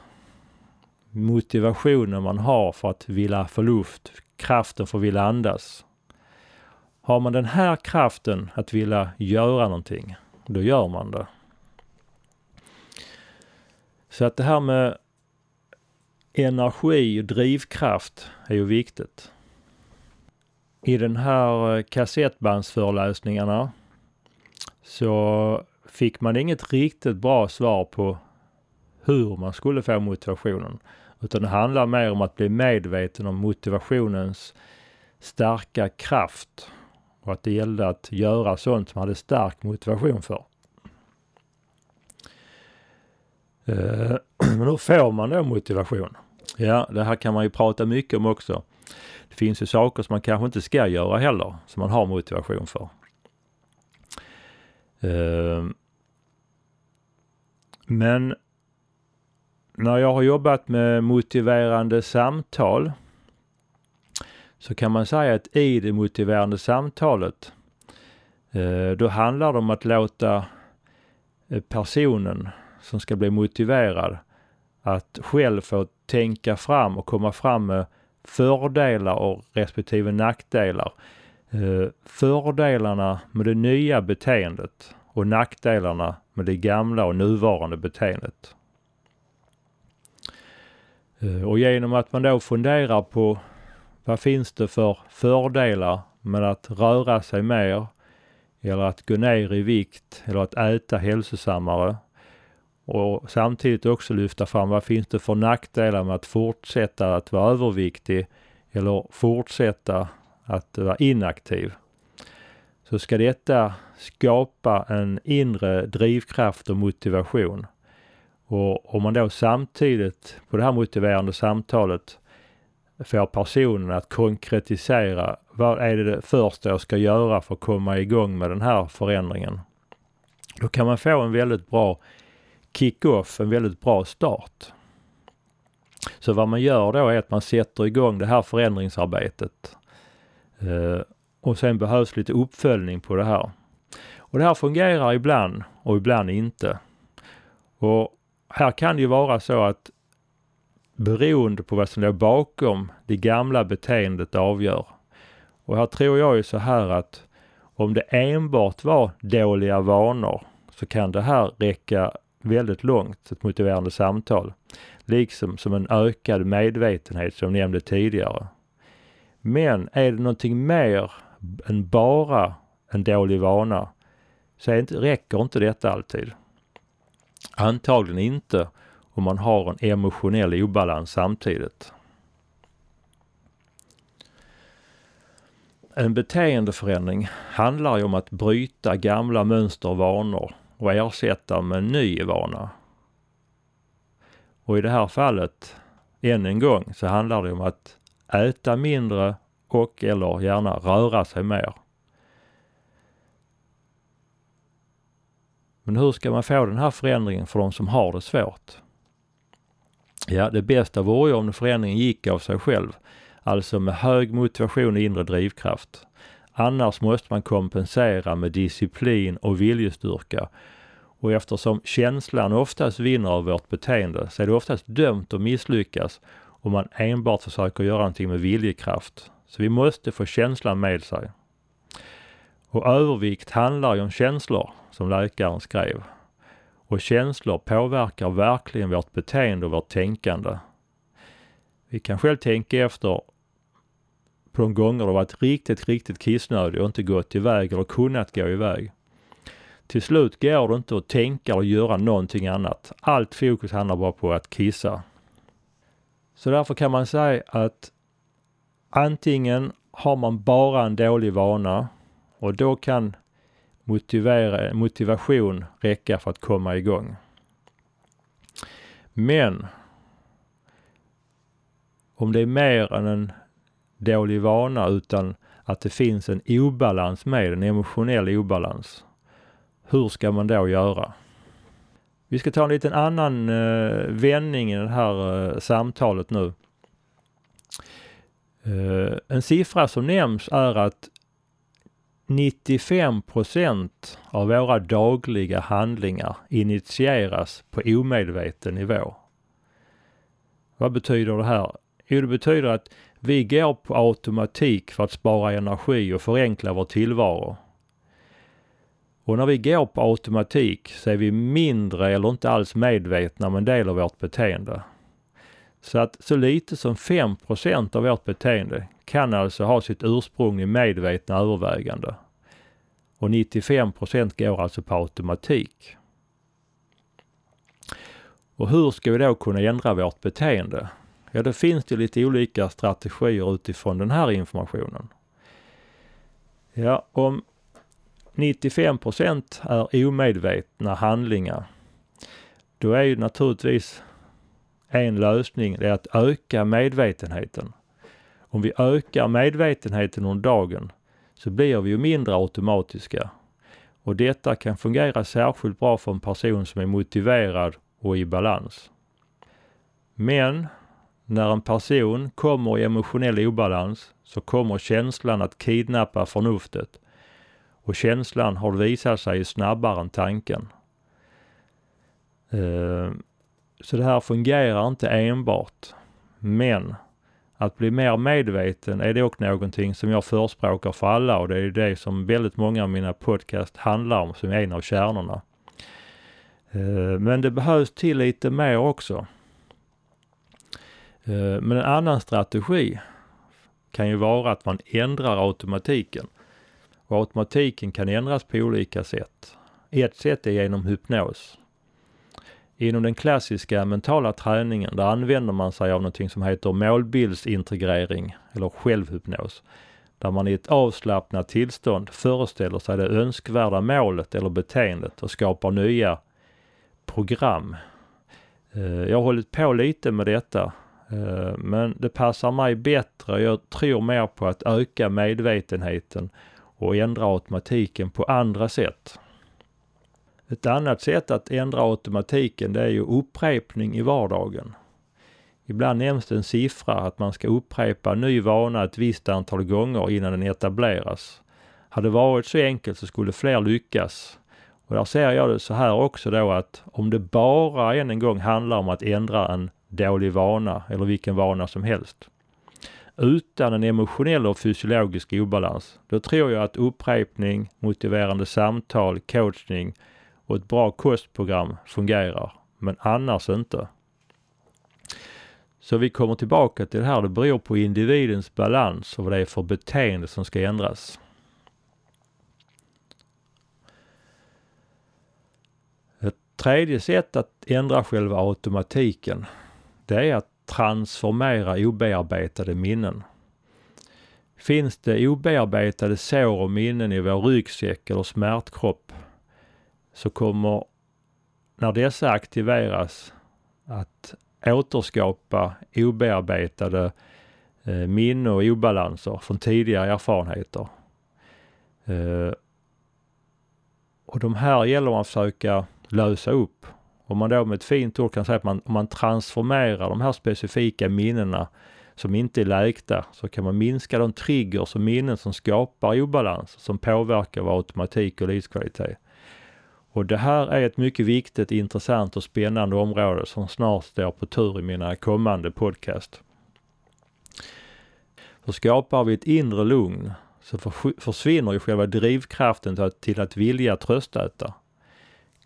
Motivationen man har för att vilja få luft, kraften för att vilja andas har man den här kraften att vilja göra någonting, då gör man det. Så att det här med energi och drivkraft är ju viktigt. I den här eh, kassettbandsföreläsningarna så fick man inget riktigt bra svar på hur man skulle få motivationen. Utan det handlar mer om att bli medveten om motivationens starka kraft och att det gällde att göra sånt som man hade stark motivation för. Eh, [clears throat] men hur får man då motivation? Ja, det här kan man ju prata mycket om också. Det finns ju saker som man kanske inte ska göra heller, som man har motivation för. Ehm. Men när jag har jobbat med motiverande samtal så kan man säga att i det motiverande samtalet eh, då handlar det om att låta eh, personen som ska bli motiverad att själv få tänka fram och komma fram med fördelar och respektive nackdelar. Eh, fördelarna med det nya beteendet och nackdelarna med det gamla och nuvarande beteendet. Eh, och genom att man då funderar på vad finns det för fördelar med att röra sig mer eller att gå ner i vikt eller att äta hälsosammare? Och samtidigt också lyfta fram vad finns det för nackdelar med att fortsätta att vara överviktig eller fortsätta att vara inaktiv? Så ska detta skapa en inre drivkraft och motivation. Och om man då samtidigt på det här motiverande samtalet får personen att konkretisera vad är det första jag ska göra för att komma igång med den här förändringen. Då kan man få en väldigt bra kick-off, en väldigt bra start. Så vad man gör då är att man sätter igång det här förändringsarbetet. Eh, och sen behövs lite uppföljning på det här. Och det här fungerar ibland och ibland inte. Och här kan det ju vara så att beroende på vad som låg bakom det gamla beteendet avgör. Och här tror jag ju så här att om det enbart var dåliga vanor så kan det här räcka väldigt långt, ett motiverande samtal. Liksom som en ökad medvetenhet som jag nämnde tidigare. Men är det någonting mer än bara en dålig vana så inte, räcker inte detta alltid. Antagligen inte om man har en emotionell obalans samtidigt. En beteendeförändring handlar ju om att bryta gamla mönster och vanor och ersätta med en ny vana. Och i det här fallet, än en gång, så handlar det om att äta mindre och eller gärna röra sig mer. Men hur ska man få den här förändringen för de som har det svårt? Ja, det bästa vore ju om förändringen gick av sig själv. Alltså med hög motivation och inre drivkraft. Annars måste man kompensera med disciplin och viljestyrka. Och eftersom känslan oftast vinner av vårt beteende så är det oftast dömt att misslyckas om man enbart försöker göra någonting med viljekraft. Så vi måste få känslan med sig. Och övervikt handlar ju om känslor, som läkaren skrev. Och känslor påverkar verkligen vårt beteende och vårt tänkande. Vi kan själv tänka efter på de gånger det varit riktigt, riktigt kissnödig och inte gått iväg eller kunnat gå iväg. Till slut går det inte att tänka eller göra någonting annat. Allt fokus handlar bara på att kissa. Så därför kan man säga att antingen har man bara en dålig vana och då kan motivera, motivation räcka för att komma igång. Men om det är mer än en dålig vana utan att det finns en obalans med, en emotionell obalans. Hur ska man då göra? Vi ska ta en liten annan uh, vändning i det här uh, samtalet nu. Uh, en siffra som nämns är att 95 procent av våra dagliga handlingar initieras på omedveten nivå. Vad betyder det här? Jo, det betyder att vi går på automatik för att spara energi och förenkla vår tillvaro. Och när vi går på automatik så är vi mindre eller inte alls medvetna om en del av vårt beteende. Så att så lite som 5% av vårt beteende kan alltså ha sitt ursprung i medvetna övervägande. Och 95% går alltså på automatik. Och hur ska vi då kunna ändra vårt beteende? Ja, det finns det lite olika strategier utifrån den här informationen. Ja, om 95 procent är omedvetna handlingar, då är ju naturligtvis en lösning det är att öka medvetenheten. Om vi ökar medvetenheten under dagen så blir vi ju mindre automatiska. Och detta kan fungera särskilt bra för en person som är motiverad och i balans. Men när en person kommer i emotionell obalans så kommer känslan att kidnappa förnuftet. Och känslan har visat sig snabbare än tanken. Eh, så det här fungerar inte enbart. Men att bli mer medveten är dock någonting som jag förespråkar för alla och det är det som väldigt många av mina podcast handlar om som är en av kärnorna. Eh, men det behövs till lite mer också. Eh, men en annan strategi kan ju vara att man ändrar automatiken. Och automatiken kan ändras på olika sätt. Ett sätt är genom hypnos. Inom den klassiska mentala träningen, där använder man sig av någonting som heter målbildsintegrering eller självhypnos. Där man i ett avslappnat tillstånd föreställer sig det önskvärda målet eller beteendet och skapar nya program. Eh, jag har hållit på lite med detta Eh, men det passar mig bättre. Jag tror mer på att öka medvetenheten och ändra automatiken på andra sätt. Ett annat sätt att ändra automatiken det är ju upprepning i vardagen. Ibland nämns det en siffra att man ska upprepa en ny vana ett visst antal gånger innan den etableras. Hade det varit så enkelt så skulle fler lyckas. Och där ser jag det så här också då att om det bara än en gång handlar om att ändra en dålig vana eller vilken vana som helst utan en emotionell och fysiologisk obalans, då tror jag att upprepning, motiverande samtal, coachning och ett bra kostprogram fungerar, men annars inte. Så vi kommer tillbaka till det här, det beror på individens balans och vad det är för beteende som ska ändras. Ett tredje sätt att ändra själva automatiken, det är att transformera obearbetade minnen. Finns det obearbetade sår och minnen i vår ryggsäck eller smärtkropp så kommer, när dessa aktiveras, att återskapa obearbetade eh, minnen och obalanser från tidigare erfarenheter. Eh, och de här gäller att försöka lösa upp. Om man då med ett fint ord kan säga att man, om man transformerar de här specifika minnena som inte är läkta så kan man minska de triggers och minnen som skapar obalans som påverkar vår automatik och livskvalitet. Och det här är ett mycket viktigt, intressant och spännande område som snart står på tur i mina kommande podcast. För skapar vi ett inre lugn så försvinner ju själva drivkraften till att vilja tröstäta.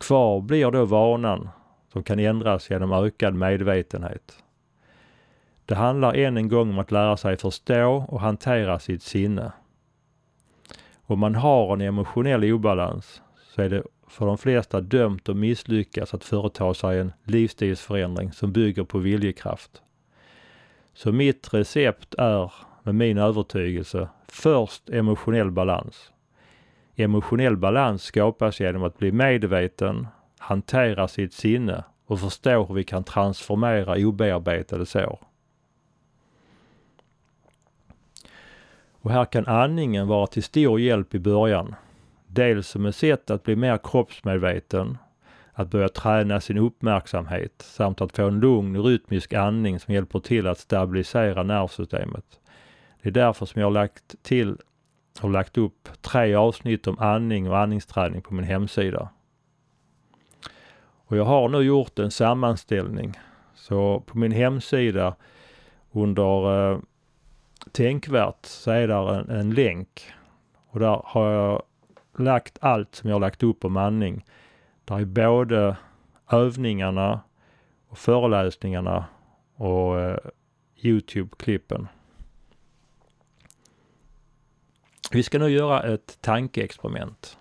Kvar blir då vanan som kan ändras genom ökad medvetenhet. Det handlar än en gång om att lära sig förstå och hantera sitt sinne. Om man har en emotionell obalans så är det för de flesta dömt att misslyckas att företa sig en livsstilsförändring som bygger på viljekraft. Så mitt recept är, med min övertygelse, först emotionell balans. Emotionell balans skapas genom att bli medveten, hantera sitt sinne och förstå hur vi kan transformera obearbetade sår. Och här kan andningen vara till stor hjälp i början. Dels som ett sätt att bli mer kroppsmedveten, att börja träna sin uppmärksamhet samt att få en lugn rytmisk andning som hjälper till att stabilisera nervsystemet. Det är därför som jag har lagt till har lagt upp tre avsnitt om andning och andningsträning på min hemsida. Och jag har nu gjort en sammanställning. Så på min hemsida under eh, tänkvärt så är där en, en länk och där har jag lagt allt som jag har lagt upp om andning. Där är både övningarna och föreläsningarna och eh, Youtube-klippen. Vi ska nu göra ett tankeexperiment.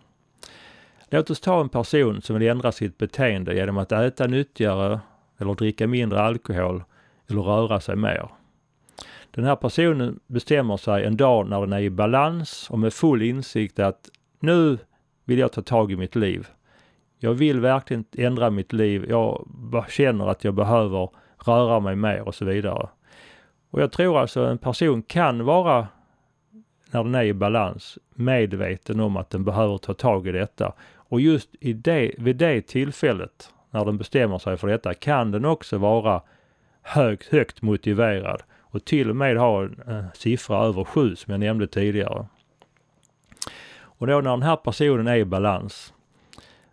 Låt oss ta en person som vill ändra sitt beteende genom att äta nyttigare eller dricka mindre alkohol eller röra sig mer. Den här personen bestämmer sig en dag när den är i balans och med full insikt att nu vill jag ta tag i mitt liv. Jag vill verkligen ändra mitt liv. Jag känner att jag behöver röra mig mer och så vidare. Och jag tror alltså en person kan vara, när den är i balans, medveten om att den behöver ta tag i detta. Och just i det, vid det tillfället, när den bestämmer sig för detta, kan den också vara högt, högt motiverad och till och med ha en, eh, siffra över sju som jag nämnde tidigare. Och då när den här personen är i balans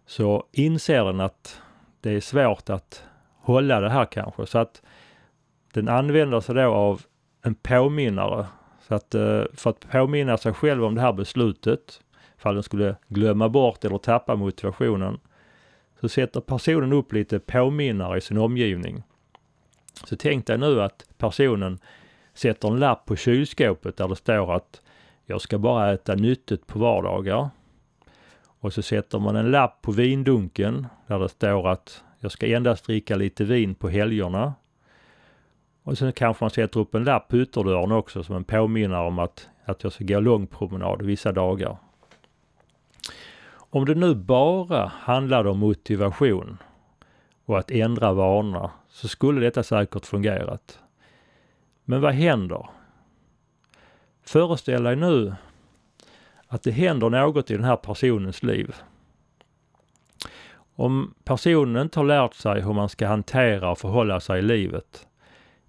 så inser den att det är svårt att hålla det här kanske. Så att den använder sig då av en påminnare. Så att eh, för att påminna sig själv om det här beslutet, ifall den skulle glömma bort eller tappa motivationen, så sätter personen upp lite påminnare i sin omgivning. Så tänk dig nu att personen sätter en lapp på kylskåpet där det står att jag ska bara äta nyttigt på vardagar. Och så sätter man en lapp på vindunken där det står att jag ska endast dricka lite vin på helgerna. Och sen kanske man sätter upp en lapp på ytterdörren också som en påminnare om att, att jag ska gå långpromenad vissa dagar. Om det nu bara handlade om motivation och att ändra vanorna så skulle detta säkert fungerat. Men vad händer? Föreställ dig nu att det händer något i den här personens liv. Om personen inte har lärt sig hur man ska hantera och förhålla sig i livet,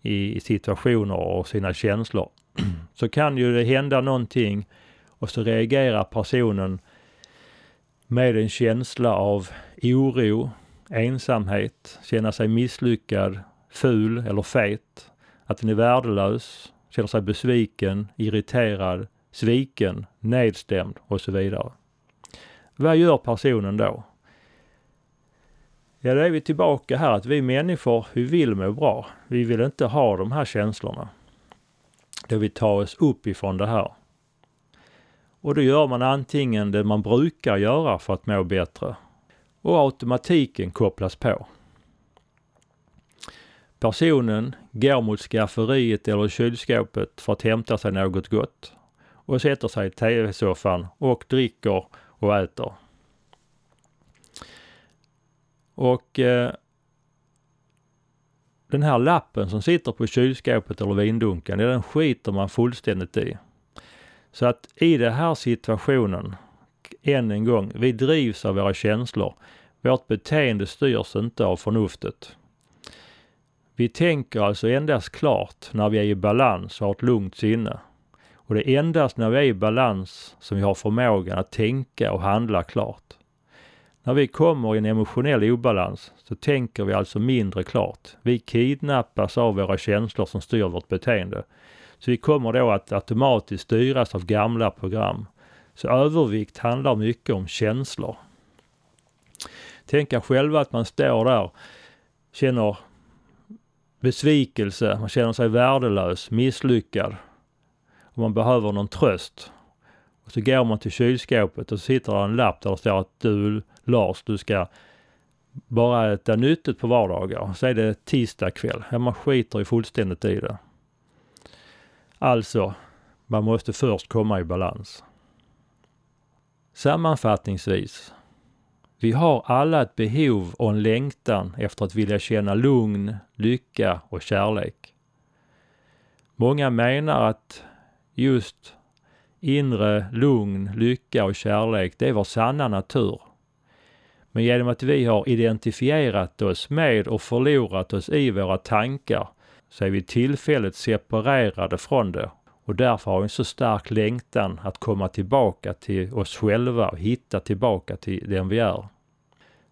i situationer och sina känslor, [clears throat] så kan ju det hända någonting och så reagerar personen med en känsla av oro, ensamhet, känna sig misslyckad, ful eller fet, att den är värdelös, känner sig besviken, irriterad, sviken, nedstämd och så vidare. Vad gör personen då? Ja, då är vi tillbaka här att vi människor, vi vill må bra. Vi vill inte ha de här känslorna. Då vi tar oss upp ifrån det här. Och då gör man antingen det man brukar göra för att må bättre och automatiken kopplas på. Personen går mot skafferiet eller kylskåpet för att hämta sig något gott och sätter sig i tv-soffan och dricker och äter. Och eh, den här lappen som sitter på kylskåpet eller vindunken, den skiter man fullständigt i. Så att i den här situationen, än en gång, vi drivs av våra känslor. Vårt beteende styrs inte av förnuftet. Vi tänker alltså endast klart när vi är i balans och har ett lugnt sinne. Och det är endast när vi är i balans som vi har förmågan att tänka och handla klart. När vi kommer i en emotionell obalans så tänker vi alltså mindre klart. Vi kidnappas av våra känslor som styr vårt beteende. Så vi kommer då att automatiskt styras av gamla program. Så övervikt handlar mycket om känslor. Tänk er själva att man står där, känner besvikelse, man känner sig värdelös, misslyckad och man behöver någon tröst. Och så går man till kylskåpet och så sitter där en lapp där det står att du Lars, du ska bara äta nyttigt på vardagar. Så är det tisdag kväll. Ja, man skiter ju fullständigt i det. Alltså, man måste först komma i balans. Sammanfattningsvis vi har alla ett behov och en längtan efter att vilja känna lugn, lycka och kärlek. Många menar att just inre lugn, lycka och kärlek, det är vår sanna natur. Men genom att vi har identifierat oss med och förlorat oss i våra tankar så är vi tillfälligt separerade från det och därför har vi en så stark längtan att komma tillbaka till oss själva och hitta tillbaka till den vi är.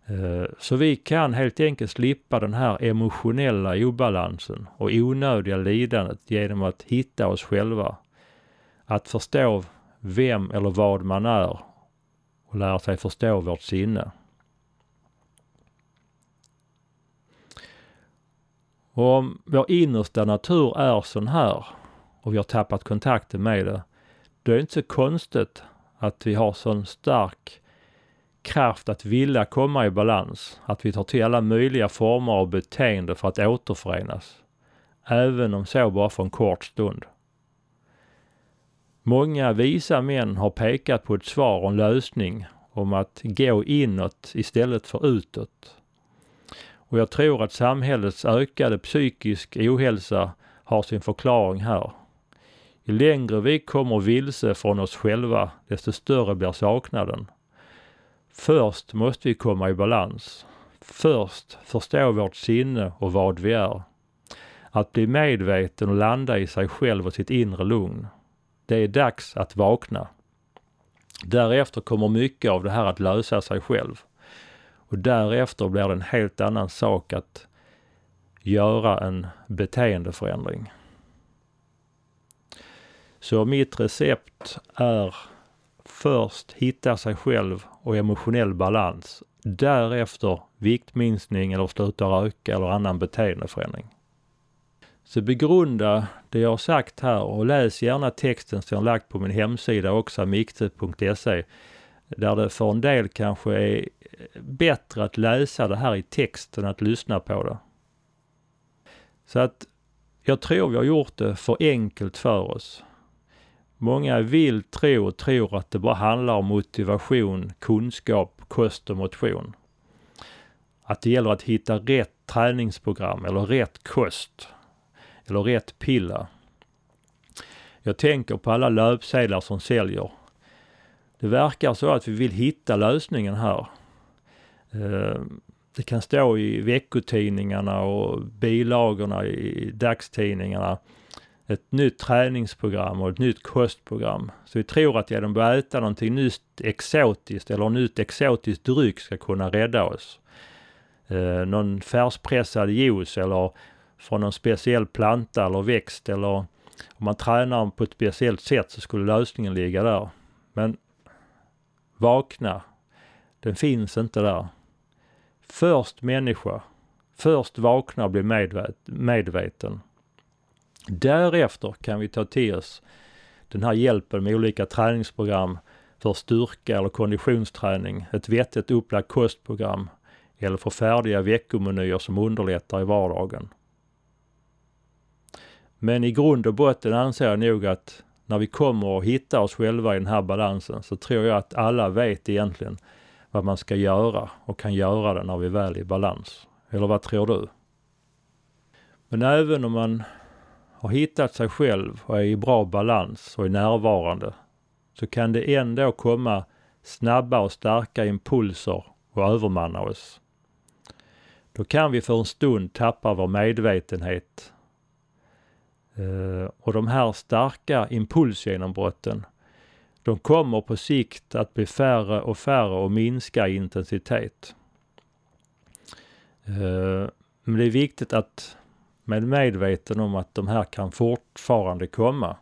Eh, så vi kan helt enkelt slippa den här emotionella obalansen och onödiga lidandet genom att hitta oss själva. Att förstå vem eller vad man är och lära sig förstå vårt sinne. Och om vår innersta natur är sån här och vi har tappat kontakten med det, då är det inte så konstigt att vi har sån stark kraft att vilja komma i balans, att vi tar till alla möjliga former av beteende för att återförenas. Även om så bara för en kort stund. Många visa män har pekat på ett svar och en lösning om att gå inåt istället för utåt. Och jag tror att samhällets ökade psykisk ohälsa har sin förklaring här. Ju längre vi kommer vilse från oss själva, desto större blir saknaden. Först måste vi komma i balans. Först förstå vårt sinne och vad vi är. Att bli medveten och landa i sig själv och sitt inre lugn. Det är dags att vakna. Därefter kommer mycket av det här att lösa sig själv. Och därefter blir det en helt annan sak att göra en beteendeförändring. Så mitt recept är först hitta sig själv och emotionell balans. Därefter viktminskning eller sluta röka eller annan beteendeförändring. Så begrunda det jag har sagt här och läs gärna texten som jag har lagt på min hemsida också, mikte.se, där det för en del kanske är bättre att läsa det här i text än att lyssna på det. Så att jag tror vi har gjort det för enkelt för oss. Många vill tro och tror att det bara handlar om motivation, kunskap, kost och motion. Att det gäller att hitta rätt träningsprogram eller rätt kost eller rätt piller. Jag tänker på alla löpsedlar som säljer. Det verkar så att vi vill hitta lösningen här. Eh, det kan stå i veckotidningarna och bilagorna i dagstidningarna ett nytt träningsprogram och ett nytt kostprogram. Så vi tror att genom att äta någonting nytt exotiskt eller nytt exotiskt dryck ska kunna rädda oss. Eh, någon färskpressad juice eller från någon speciell planta eller växt eller om man tränar på ett speciellt sätt så skulle lösningen ligga där. Men vakna. Den finns inte där. Först människa. Först vakna och bli medvet medveten. Därefter kan vi ta till oss den här hjälpen med olika träningsprogram för styrka eller konditionsträning, ett vettigt upplagt kostprogram eller för färdiga veckomenyer som underlättar i vardagen. Men i grund och botten anser jag nog att när vi kommer att hitta oss själva i den här balansen så tror jag att alla vet egentligen vad man ska göra och kan göra det när vi väl är i balans. Eller vad tror du? Men även om man har hittat sig själv och är i bra balans och är närvarande så kan det ändå komma snabba och starka impulser och övermanna oss. Då kan vi för en stund tappa vår medvetenhet. Eh, och de här starka impulsgenombrotten, de kommer på sikt att bli färre och färre och minska i intensitet. Eh, men det är viktigt att med medveten om att de här kan fortfarande komma.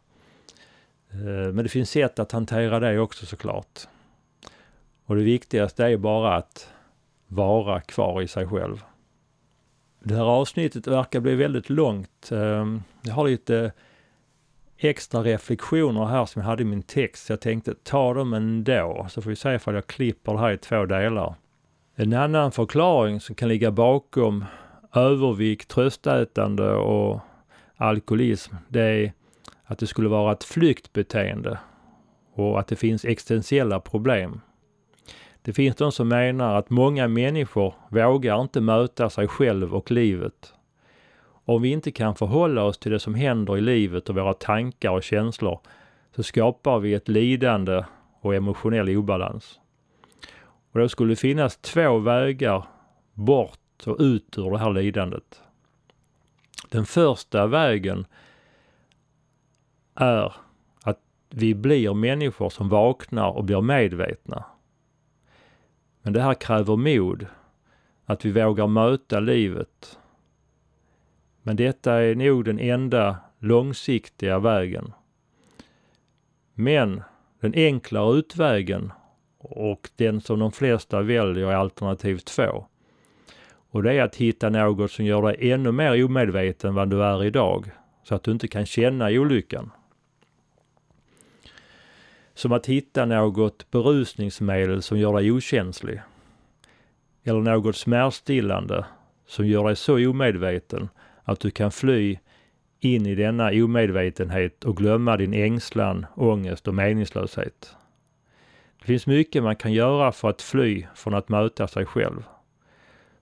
Eh, men det finns sätt att hantera det också såklart. Och det viktigaste är bara att vara kvar i sig själv. Det här avsnittet verkar bli väldigt långt. Ehm, jag har lite extra reflektioner här som jag hade i min text. Jag tänkte ta dem ändå, så får vi se ifall jag klipper det här i två delar. En annan förklaring som kan ligga bakom övervikt, tröstätande och alkoholism, det är att det skulle vara ett flyktbeteende och att det finns existentiella problem. Det finns de som menar att många människor vågar inte möta sig själv och livet. Om vi inte kan förhålla oss till det som händer i livet och våra tankar och känslor så skapar vi ett lidande och emotionell obalans. Och då skulle det finnas två vägar bort och ut ur det här lidandet. Den första vägen är att vi blir människor som vaknar och blir medvetna. Men det här kräver mod. Att vi vågar möta livet. Men detta är nog den enda långsiktiga vägen. Men den enklare utvägen och den som de flesta väljer är alternativ två. Och det är att hitta något som gör dig ännu mer omedveten än vad du är idag. Så att du inte kan känna olyckan. Som att hitta något berusningsmedel som gör dig okänslig. Eller något smärtstillande som gör dig så omedveten att du kan fly in i denna omedvetenhet och glömma din ängslan, ångest och meningslöshet. Det finns mycket man kan göra för att fly från att möta sig själv.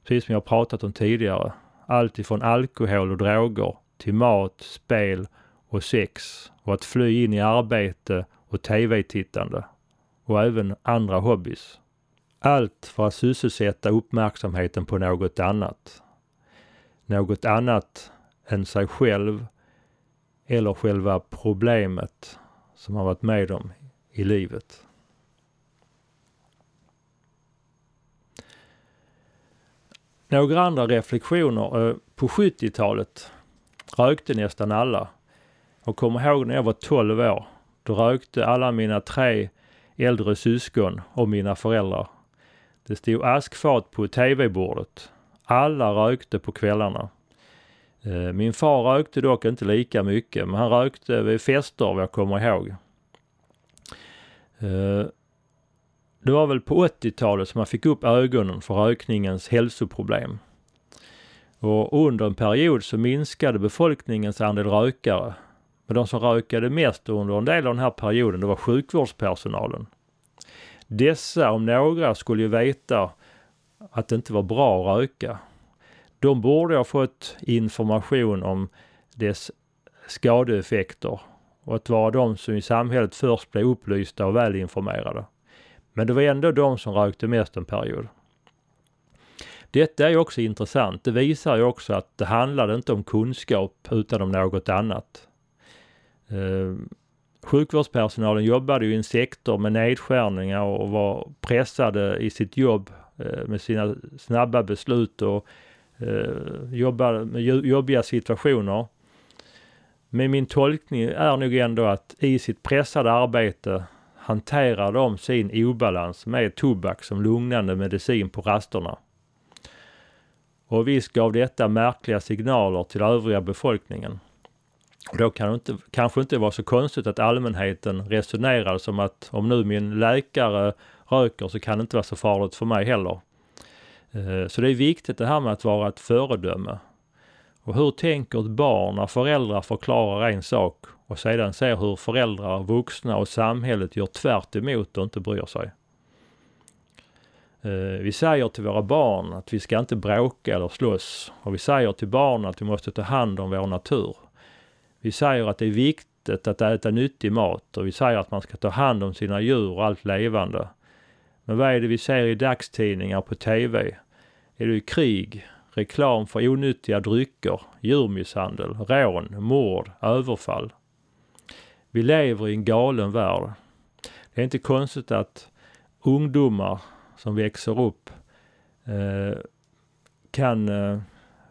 Precis som jag pratat om tidigare. Allt ifrån alkohol och droger till mat, spel och sex och att fly in i arbete och tv-tittande och även andra hobbys. Allt för att sysselsätta uppmärksamheten på något annat. Något annat än sig själv eller själva problemet som man varit med om i livet. Några andra reflektioner. Eh, på 70-talet rökte nästan alla. Jag kommer ihåg när jag var 12 år. Då rökte alla mina tre äldre syskon och mina föräldrar. Det stod askfat på tv-bordet. Alla rökte på kvällarna. Eh, min far rökte dock inte lika mycket, men han rökte vid fester vad jag kommer ihåg. Eh, det var väl på 80-talet som man fick upp ögonen för rökningens hälsoproblem. Och under en period så minskade befolkningens andel rökare. Men de som rökade mest under en del av den här perioden, det var sjukvårdspersonalen. Dessa om några skulle ju veta att det inte var bra att röka. De borde ha fått information om dess skadeeffekter och att vara de som i samhället först blev upplysta och välinformerade. Men det var ändå de som rökte mest en period. Detta är också intressant. Det visar ju också att det handlade inte om kunskap utan om något annat. Eh, sjukvårdspersonalen jobbade ju i en sektor med nedskärningar och var pressade i sitt jobb eh, med sina snabba beslut och eh, jobbade med jobbiga situationer. Men min tolkning är nog ändå att i sitt pressade arbete hanterar de sin obalans med tobak som lugnande medicin på rasterna. Och visst gav detta märkliga signaler till övriga befolkningen. Och då kan det inte, kanske inte vara så konstigt att allmänheten resonerade som att om nu min läkare röker så kan det inte vara så farligt för mig heller. Eh, så det är viktigt det här med att vara ett föredöme. Och hur tänker ett barn när föräldrar förklarar en sak och sedan ser hur föräldrar, vuxna och samhället gör tvärt emot och inte bryr sig? Eh, vi säger till våra barn att vi ska inte bråka eller slåss och vi säger till barnen att vi måste ta hand om vår natur. Vi säger att det är viktigt att äta nyttig mat och vi säger att man ska ta hand om sina djur och allt levande. Men vad är det vi ser i dagstidningar på TV? Är det krig, reklam för onyttiga drycker, djurmisshandel, rån, mord, överfall? Vi lever i en galen värld. Det är inte konstigt att ungdomar som växer upp eh, kan eh,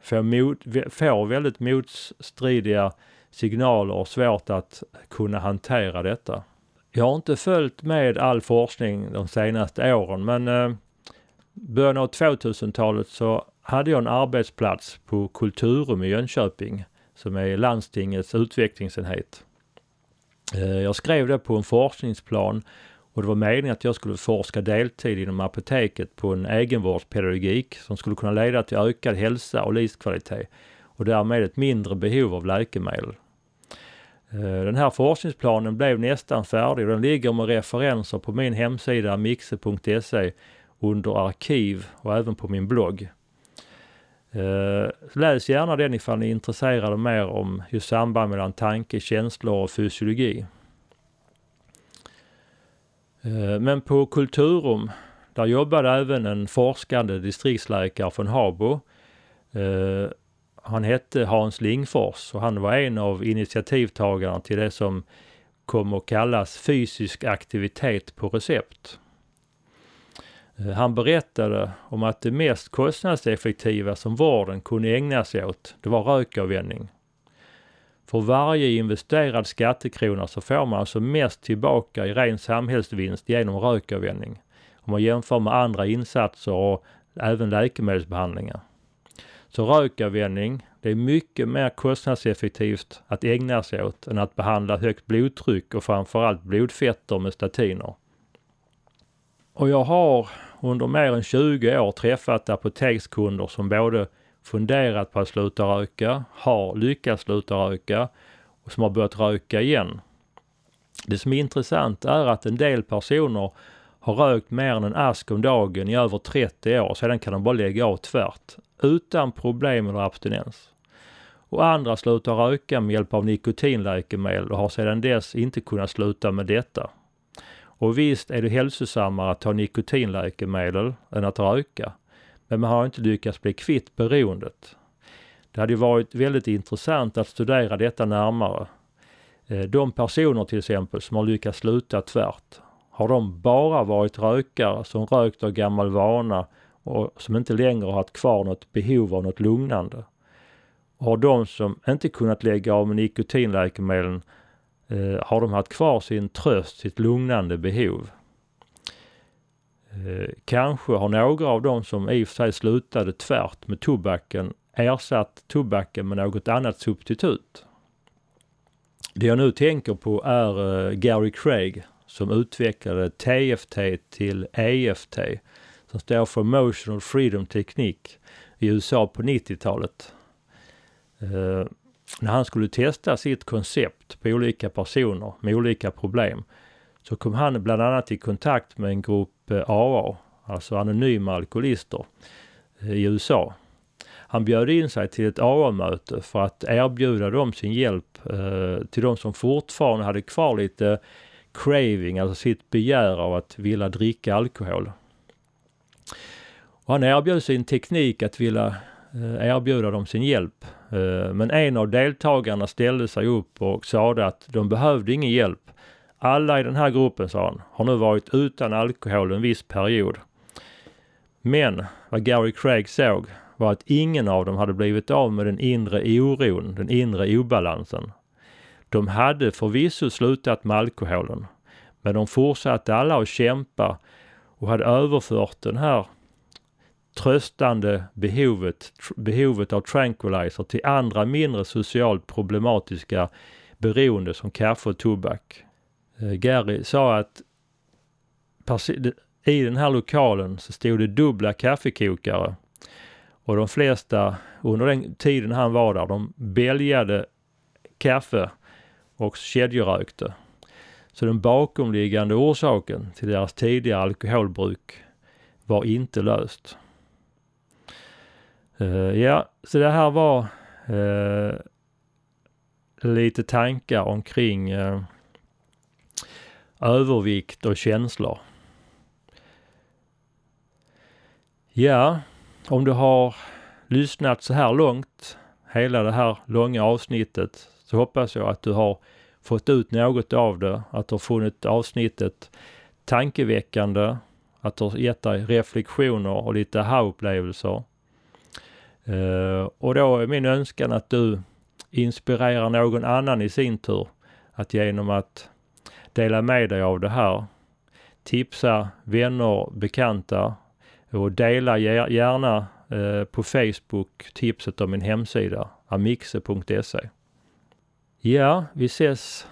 få, mot, få väldigt motstridiga signaler och svårt att kunna hantera detta. Jag har inte följt med all forskning de senaste åren men eh, början av 2000-talet så hade jag en arbetsplats på Kulturum i Jönköping som är landstingets utvecklingsenhet. Eh, jag skrev det på en forskningsplan och det var meningen att jag skulle forska deltid inom apoteket på en egenvårdspedagogik som skulle kunna leda till ökad hälsa och livskvalitet och därmed ett mindre behov av läkemedel. Eh, den här forskningsplanen blev nästan färdig och den ligger med referenser på min hemsida mixe.se under arkiv och även på min blogg. Eh, läs gärna den ifall ni är intresserade mer om just samband mellan tanke, känslor och fysiologi. Eh, men på Kulturum, där jobbade även en forskande distriktsläkare från Habo. Han hette Hans Lingfors och han var en av initiativtagarna till det som kom att kallas fysisk aktivitet på recept. Eh, han berättade om att det mest kostnadseffektiva som vården kunde ägna sig åt, det var rökavvänjning. För varje investerad skattekrona så får man alltså mest tillbaka i ren samhällsvinst genom rökavvänjning. Om man jämför med andra insatser och även läkemedelsbehandlingar. Så rökavvänjning, det är mycket mer kostnadseffektivt att ägna sig åt än att behandla högt blodtryck och framförallt blodfetter med statiner. Och jag har under mer än 20 år träffat apotekskunder som både funderat på att sluta röka, har lyckats sluta röka och som har börjat röka igen. Det som är intressant är att en del personer har rökt mer än en ask om dagen i över 30 år, sedan kan de bara lägga av tvärt, utan problem eller abstinens. Och andra slutar röka med hjälp av nikotinläkemedel och har sedan dess inte kunnat sluta med detta. Och visst är det hälsosammare att ta nikotinläkemedel än att röka. Men man har inte lyckats bli kvitt beroendet. Det hade varit väldigt intressant att studera detta närmare. Eh, de personer till exempel som har lyckats sluta tvärt, har de bara varit rökare som rökt av gammal vana och som inte längre har haft kvar något behov av något lugnande? Och har de som inte kunnat lägga av med nikotinläkemedlen eh, har de haft kvar sin tröst, sitt lugnande behov. Eh, kanske har några av dem som i och för sig slutade tvärt med tobaken ersatt tobaken med något annat substitut. Det jag nu tänker på är eh, Gary Craig som utvecklade TFT till EFT som står för Emotional Freedom Technique i USA på 90-talet. Eh, när han skulle testa sitt koncept på olika personer med olika problem så kom han bland annat i kontakt med en grupp eh, AA, alltså anonyma alkoholister eh, i USA. Han bjöd in sig till ett AA-möte för att erbjuda dem sin hjälp eh, till de som fortfarande hade kvar lite craving, alltså sitt begär av att vilja dricka alkohol. Och han erbjöd sin teknik att vilja eh, erbjuda dem sin hjälp. Eh, men en av deltagarna ställde sig upp och sade att de behövde ingen hjälp. Alla i den här gruppen, sa han, har nu varit utan alkohol en viss period. Men vad Gary Craig såg var att ingen av dem hade blivit av med den inre oron, den inre obalansen. De hade förvisso slutat med alkoholen, men de fortsatte alla att kämpa och hade överfört den här tröstande behovet, behovet av tranquilizer till andra mindre socialt problematiska beroende som kaffe och tobak. Eh, Gary sa att i den här lokalen så stod det dubbla kaffekokare och de flesta under den tiden han var där, de bälgade kaffe och kedjerökte. Så den bakomliggande orsaken till deras tidiga alkoholbruk var inte löst. Uh, ja, så det här var uh, lite tankar omkring uh, övervikt och känslor. Ja, om du har lyssnat så här långt, hela det här långa avsnittet, så hoppas jag att du har fått ut något av det, att du har funnit avsnittet tankeväckande, att det har gett dig reflektioner och lite aha-upplevelser. Eh, och då är min önskan att du inspirerar någon annan i sin tur att genom att dela med dig av det här, tipsa vänner, bekanta och dela gärna eh, på Facebook tipset om min hemsida amixe.se. Ja, vi ses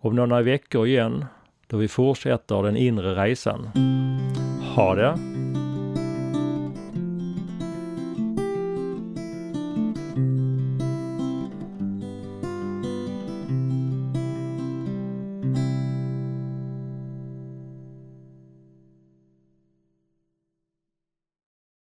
om några veckor igen då vi fortsätter den inre resan. Ha det!